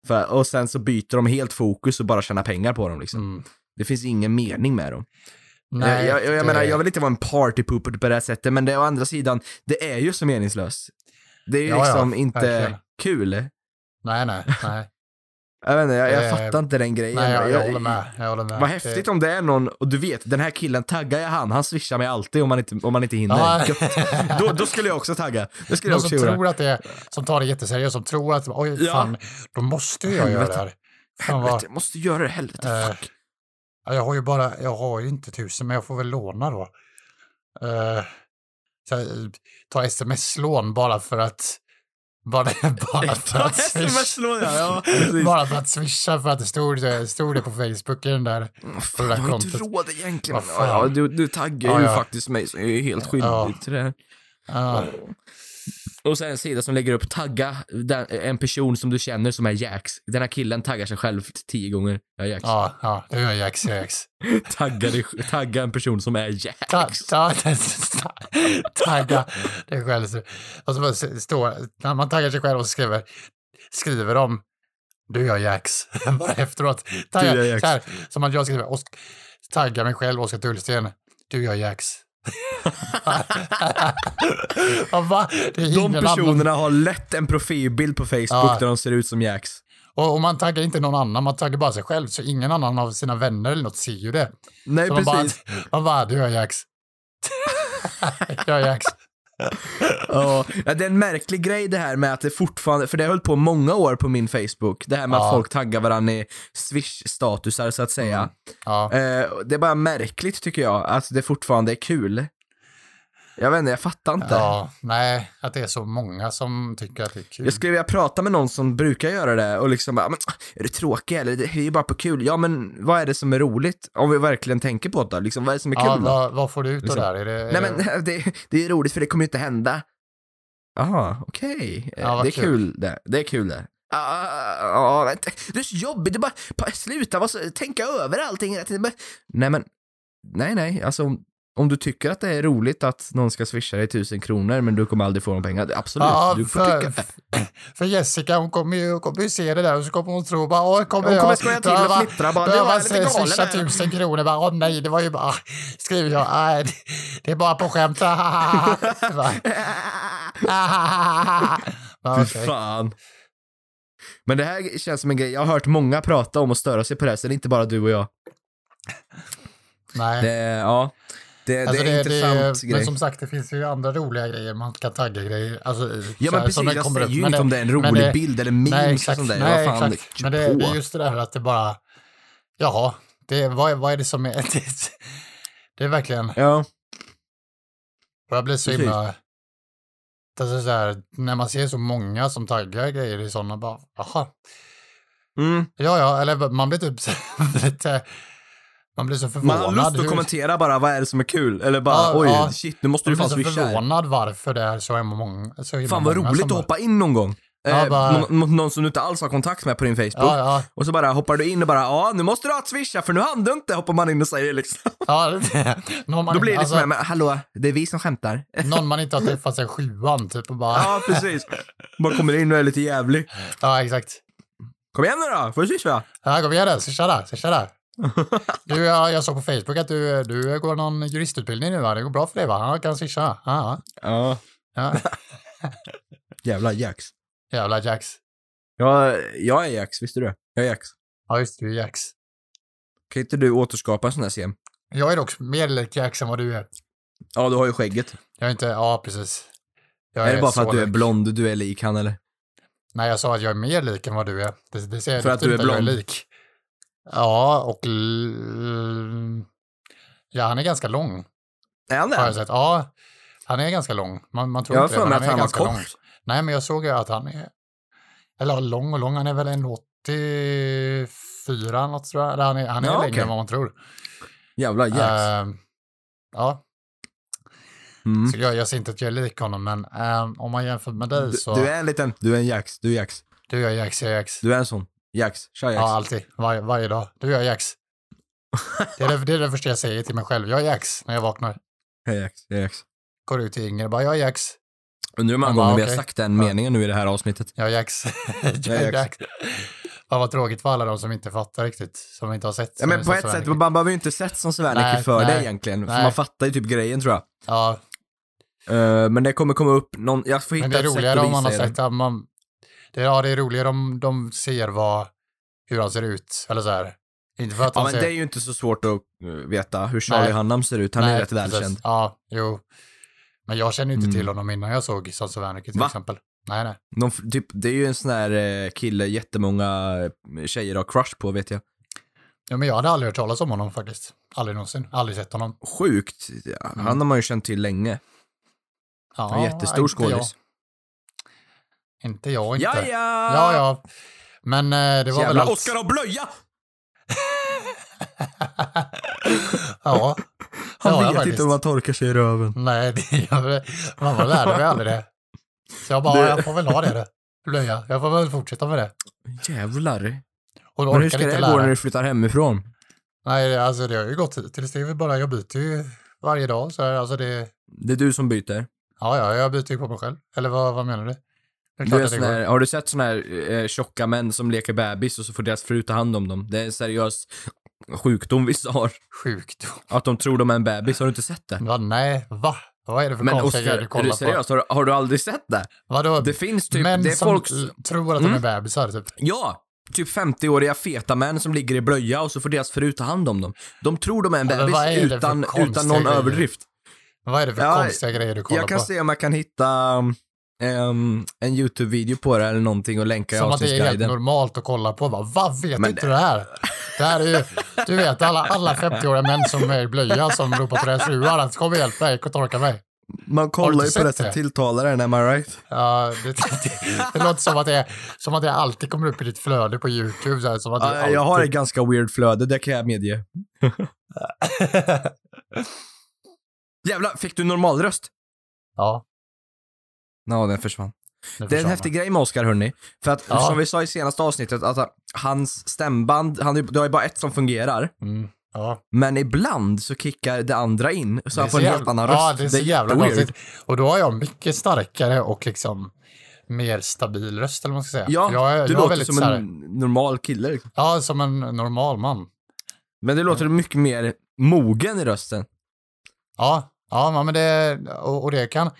för, och sen så byter de helt fokus och bara tjänar pengar på dem liksom. Mm. Det finns ingen mening med dem. Nej, jag, jag, jag det- menar, jag vill inte vara en partypooper på det här sättet, men det å andra sidan, det är ju så meningslöst. Det är ju Ja, ja, liksom inte verkligen. kul. Nej, nej, nej. Jag vet inte, jag, jag Eh, fattar inte den grejen. nej jag, jag håller med. Jag håller med. Vad häftigt om det är någon, och du vet, den här killen taggar jag han, han swishar mig alltid om man inte, om man inte hinner. Ja. Då, då skulle jag också tagga. Det skulle jag Någon också som tror att det är, som tar det jätteseriöst, som tror att oj, Ja. fan, då måste jag göra det här. Fan vad, Helvete, jag måste göra det, helvete, Eh, fuck. Ja, jag har ju bara, jag har ju inte tusen, men jag får väl låna då. Jag, ta sms-lån bara för att, bara, bara för att swisha. Ja, ja. Bara för att swisha för att det stod, stod det på Facebook i den där. Det jag där har inte kontot. råd egentligen. Ja, du, du taggar ju faktiskt mig, så jag är helt skyldig till det här. Ja, Och sen en sida som lägger upp tagga den, en person som du känner som är Jax. Den här killen taggar sig själv tio gånger. Jag är Jax. ja, ja, det gör Jax Jax. Tagga, dig, tagga en person som är Jax. Ta, ta, ta, tagga dig själv. Och så står, när man taggar sig själv och skriver, skriver de du gör Jax. Bara efteråt. Tagga, Du gör Jax. Så här, som att jag skriver, tagga mig själv, Oskar Tullsten. Du gör Jax. Ja, är De personerna har lätt en profilbild på Facebook Ja. där de ser ut som Jax. Och, och man taggar inte någon annan, man taggar bara sig själv. Så ingen annan av sina vänner eller något ser ju det. Nej, Så man bara, precis. man bara, du gör Jax. jag gör Jax. Ja, det är en märklig grej det här med att det fortfarande, för det har hållit på många år på min Facebook, det här med att Ja. folk taggar varandra i swish-statusar så att säga. Ja. Eh, det är bara märkligt tycker jag, att det fortfarande är kul. Jag vet inte, jag fattar inte. Ja, nej, att det är så många som tycker att det är kul. Jag skulle vilja prata med någon som brukar göra det och liksom bara, men, är du tråkig eller? Det är ju bara på kul. Ja, men vad är det som är roligt? Om vi verkligen tänker på det, liksom, vad är det som är kul ja, vad, vad får du ut av Liksom. det här? Är det, är Nej men det, det är roligt för det kommer ju inte hända. Jaha, okej. Eh, Ja, vad det är kul. kul det. Det är kul det. Ja, uh, vänta. Du är så jobbig, du bara, sluta vara så, tänka över allting hela tiden. Nej men, nej nej, alltså om, du tycker att det är roligt att någon ska swisha dig tusen kronor men du kommer aldrig få de pengarna, absolut, Ja, du får för, tycka. för Jessica, hon kommer ju, hon kommer ju se det där och så kommer hon tro bara, åh, kommer Hon jag skoja till och fnittra bara, nu var jag lite swisha tusen kronor, bara, åh nej, det var ju bara, skriver jag, nej, det- det är bara på skämt. Bara, ja, Fy fan. Men det här känns som en grej, jag har hört många prata om och störa sig på det här, så det är inte bara du och jag. Nej. Det, ja, det, Alltså det är en intressant men grej. som sagt, det finns ju andra roliga grejer man kan tagga grejer. Alltså, Ja men som precis, det jag kommer säger ju Men inte om det är en men rolig det- bild eller memes Nej, och exakt. sånt där. Nej, fan, exakt. Men det, det är just det där att det bara, jaha, det, vad, vad är det som är, det, det är verkligen, Ja, och jag blir så Precis. himla, alltså så här, när man ser så många som taggar grejer i sådana, bara, jaha, mm. ja, ja, eller man blir typ lite, man blir så förvånad. Man har lust att kommentera bara, vad är det som är kul? Eller bara, Ja, oj, ja. shit, nu måste man du blir fan så swisha här. förvånad varför det är så himla många. Så Fan vad roligt att hoppa in någon gång. Ja, eh, bara- nå- någon som du inte alls har kontakt med på din Facebook. Ja, ja. Och så bara hoppar du in och bara, ja nu måste du ha ett swisha för nu hann du inte, hoppar man in och säger liksom. ja det, man, Då blir det alltså, liksom, men hallå, det är vi som skämtar. någon man inte har träffat sen sjuan, typ och bara, Ja, precis. Man kommer in och är lite jävlig. ja exakt. Kom igen nu då, får du swisha? Ja, kom igen där, swisha där, swisha där. Du, jag, jag såg på Facebook att du, du går någon juristutbildning nu va? Det går bra för dig va? Ja, kan swisha. Ja, Ja. Jävla Jax. Jävla Jax. Ja, jag är Jax, visste du det? Jag är Jax. Ja, just det, du är Jax. Kan inte du återskapa en sån här scen? Jag är dock mer lik Jax än vad du är. Ja, du har ju skägget. Jag är inte, ja precis. Jag är det bara för att du är lik. blond du är lik han eller? Nej, jag sa att jag är mer lik än vad du är. Det, det ser För att du är definitivt jag blond. lik. Ja, och... Ja, han är ganska lång. Är han det? Ja, han är ganska lång. Man, man tror Jag har inte det, för mig att han var ganska kort. lång. Nej, men jag såg ju att han är... Eller lång och lång, han är väl en 84 något tror jag. Eller han är, han är Ja, längre okej. än vad man tror. Jävla Jax. Eh, ja, Mm. så jag, jag ser inte att jag är lik honom, men eh, om man jämför med dig Du, så... du är en liten, du är en Jax, du är Jax. Du är Jax, jag är Jax. Du är en sån. Jax, tja Jax. Ja, alltid. Var, varje dag. Du är Jax. Det är det, det är det första jag säger till mig själv. Jag är Jax när jag vaknar. Jag är Jax, jag är Jax. Går ut till Inger och bara, jag är Jax. Undrar hur många gånger vi har sagt den meningen nu i det här avsnittet. Jag är Jax. jag är Jax. Fan vad tråkigt för alla de som inte fattar riktigt. Som inte har sett. Ja, men på ett sätt, man behöver ju inte sett som Svernicke för nej, det egentligen. För man fattar ju typ grejen tror jag. Ja, Eh, men det kommer komma upp någon, jag får hitta men det är ett sätt roligare att om man har visa er sett att man... Det, ja, det är roligare om de ser vad, hur han ser ut. Eller så här. Inte för att Ja de men ser... det är ju inte så svårt att eh, veta hur Charlie Nej. Hunnam ser ut. Han är Nej, rätt precis. välkänd. Ja, jo. Men jag känner inte Mm. till honom innan jag såg Sons of Anarchy till Va? exempel. Nej, nej. F- typ, det är ju en sån här eh, kille jättemånga eh, tjejer har crush på vet jag. Ja, men jag hade aldrig hört talas om honom faktiskt. Aldrig någonsin. Aldrig sett honom. Sjukt. Ja, Mm. Han har man ju känt till länge. Ja, En jättestor skådis. Inte jag, inte. Ja, ja! Ja. Men eh, det var väl Jävla allt. Oscar och blöja! Ja. Han Ja, vet inte om han torkar sig i röven. Nej, det. Mamma lärde mig aldrig det. Så jag bara, Det- ja, jag får väl ha det. då. Blöja. Jag får väl fortsätta med det. Jävlar. Och då Men hur ska det gå när du flyttar hemifrån? Nej, det- alltså det har ju gått tills det är väl bara, jag byter ju varje dag. Så här, alltså det, Det är du som byter. ja, ja, jag byter ju på mig själv. Eller vad, vad menar du? Är Du är sån här, har du sett såna här eh, tjocka män som leker bebis och så får deras fru ta hand om dem? Det är en seriös sjukdom vissa har. Sjukt. Att de tror de är en bebis, har du inte sett det? Va, nej, va? Vad är det för Men konstiga grejer du är kollar du seriös? Har, du- har du aldrig sett det? på? Vadå? Det finns typ, Män det är som folk... l- tror att Mm. de är bebisar, typ. Ja! Typ 50-åriga feta män som ligger i blöja och så får deras fru ta hand om dem. De tror de är en Ja, men bebis vad är utan, utan någon grejer? överdrift. Vad är det för Ja, konstiga grejer du kollar Jag kan på? se om jag kan hitta um, en YouTube-video på det eller någonting och länka i Som att det är helt normalt att kolla på. Va, Va vet Men inte du det här? Det här är ju, du vet alla, alla 50-åriga män som är i blöja som ropar på deras fruar att kom och hjälp mig, och torka mig. Man kollar ju på det sett som det? tilltalar en, am I right? Ja, det, det, det låter som att det, som att det alltid kommer upp i ditt flöde på YouTube. Så här, som att Ja, jag har ett alltid... ganska weird flöde, det kan jag medge. Jävlar, fick du normalröst? ja, Ja, den försvann. Det är en häftig grej med Oscar, hörni. För att, Ja. som vi sa i senaste avsnittet, att hans stämband, han, är- det har ju bara ett som fungerar. Mm, ja. Men ibland så kickar det andra in, så Det är han får en helt jävla- annan röst. Ja, det är så jävla jätteweird. konstigt. Och då har jag mycket starkare och liksom mer stabil röst, eller vad man ska säga. Ja, jag är, du jag är låter väldigt som en normal kille. liksom. Ja, som en normal man. Men du låter mycket mer mogen i rösten. Ja, ja men det, och, och det kan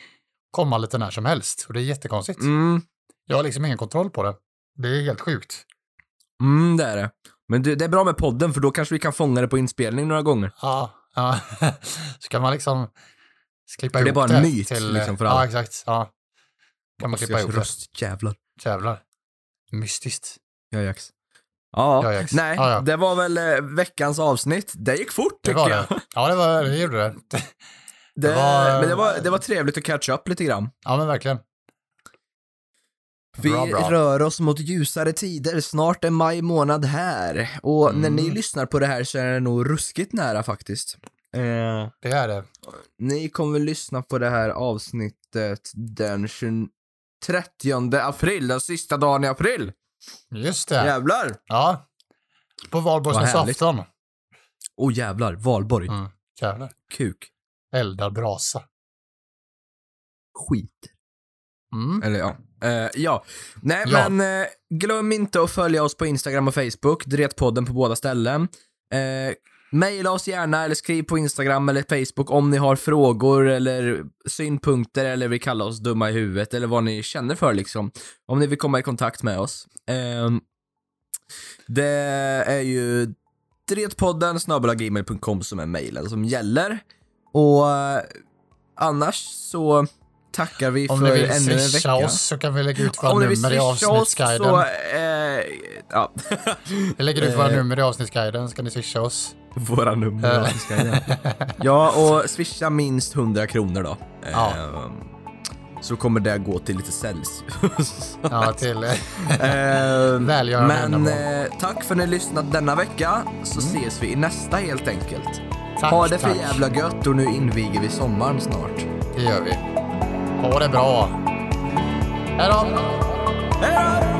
komma lite när som helst. Och det är jättekonstigt. Mm, Jag har liksom ingen kontroll på det. Det är helt sjukt. mm det är det. Men det, det är bra med podden, för då kanske vi kan fånga det på inspelning några gånger. Ja, ja. så kan man liksom klippa För det är ihop bara en myt, till, liksom, för Ja, alla. exakt. Ja. Kan man klippa ihop det. röst, jävlar. Jävlar. Mystiskt. Ja, Jax. Ja, Ja, Jax. nej, Ja, ja. det var väl eh, veckans avsnitt. Det gick fort Det tycker var jag. det. Ja, det, var, det gjorde det. Det, var- Men det var, det var trevligt att catch up lite grann. Ja, men verkligen. Vi Bra, bra. rör oss mot ljusare tider, snart är maj månad här. Och när ni Mm. lyssnar på det här så är det nog ruskigt nära faktiskt. Eh, Det är det. ni kommer väl lyssna på det här avsnittet den 20 30 april, den sista dagen i april. Just det. Jävlar! Ja. På valborgsmässoafton. Åh oh, jävlar, valborg. Mm. Jävlar. Kuk. Eldar brasa. Skit. Mm. Eller ja. Eh, ja. Nej Ja. men eh, glöm inte att följa oss på Instagram och Facebook, Dretpodden på båda ställen. Eh, Maila oss gärna eller skriv på Instagram eller Facebook om ni har frågor eller synpunkter eller vill kalla oss dumma i huvudet eller vad ni känner för liksom. Om ni vill komma i kontakt med oss. Eh, det är ju dretpodden snabelagmail.com som är mailen som gäller. Och eh, annars så tackar vi Om för ni vill ännu en swisha vecka. oss så kan vi lägga ut våra Om ni vill nummer i swisha oss avsnittsguiden. så, eh, ja. Vi lägger ut våra Eh. nummer i avsnittsguiden, ska ni swisha oss. Våra nummer. Eh. ja, ska jag göra. ja, och swisha minst 100 kronor då. Ja. Eh, så kommer det gå till lite Celsius. Ja, till... Eh, Välgörande Men eh, tack för att ni lyssnat denna vecka, så ses vi i nästa helt enkelt. Tack, ha det för tack. jävla gött och nu inviger vi sommaren snart. Det gör vi. Ha det bra. Hej då! Hej då!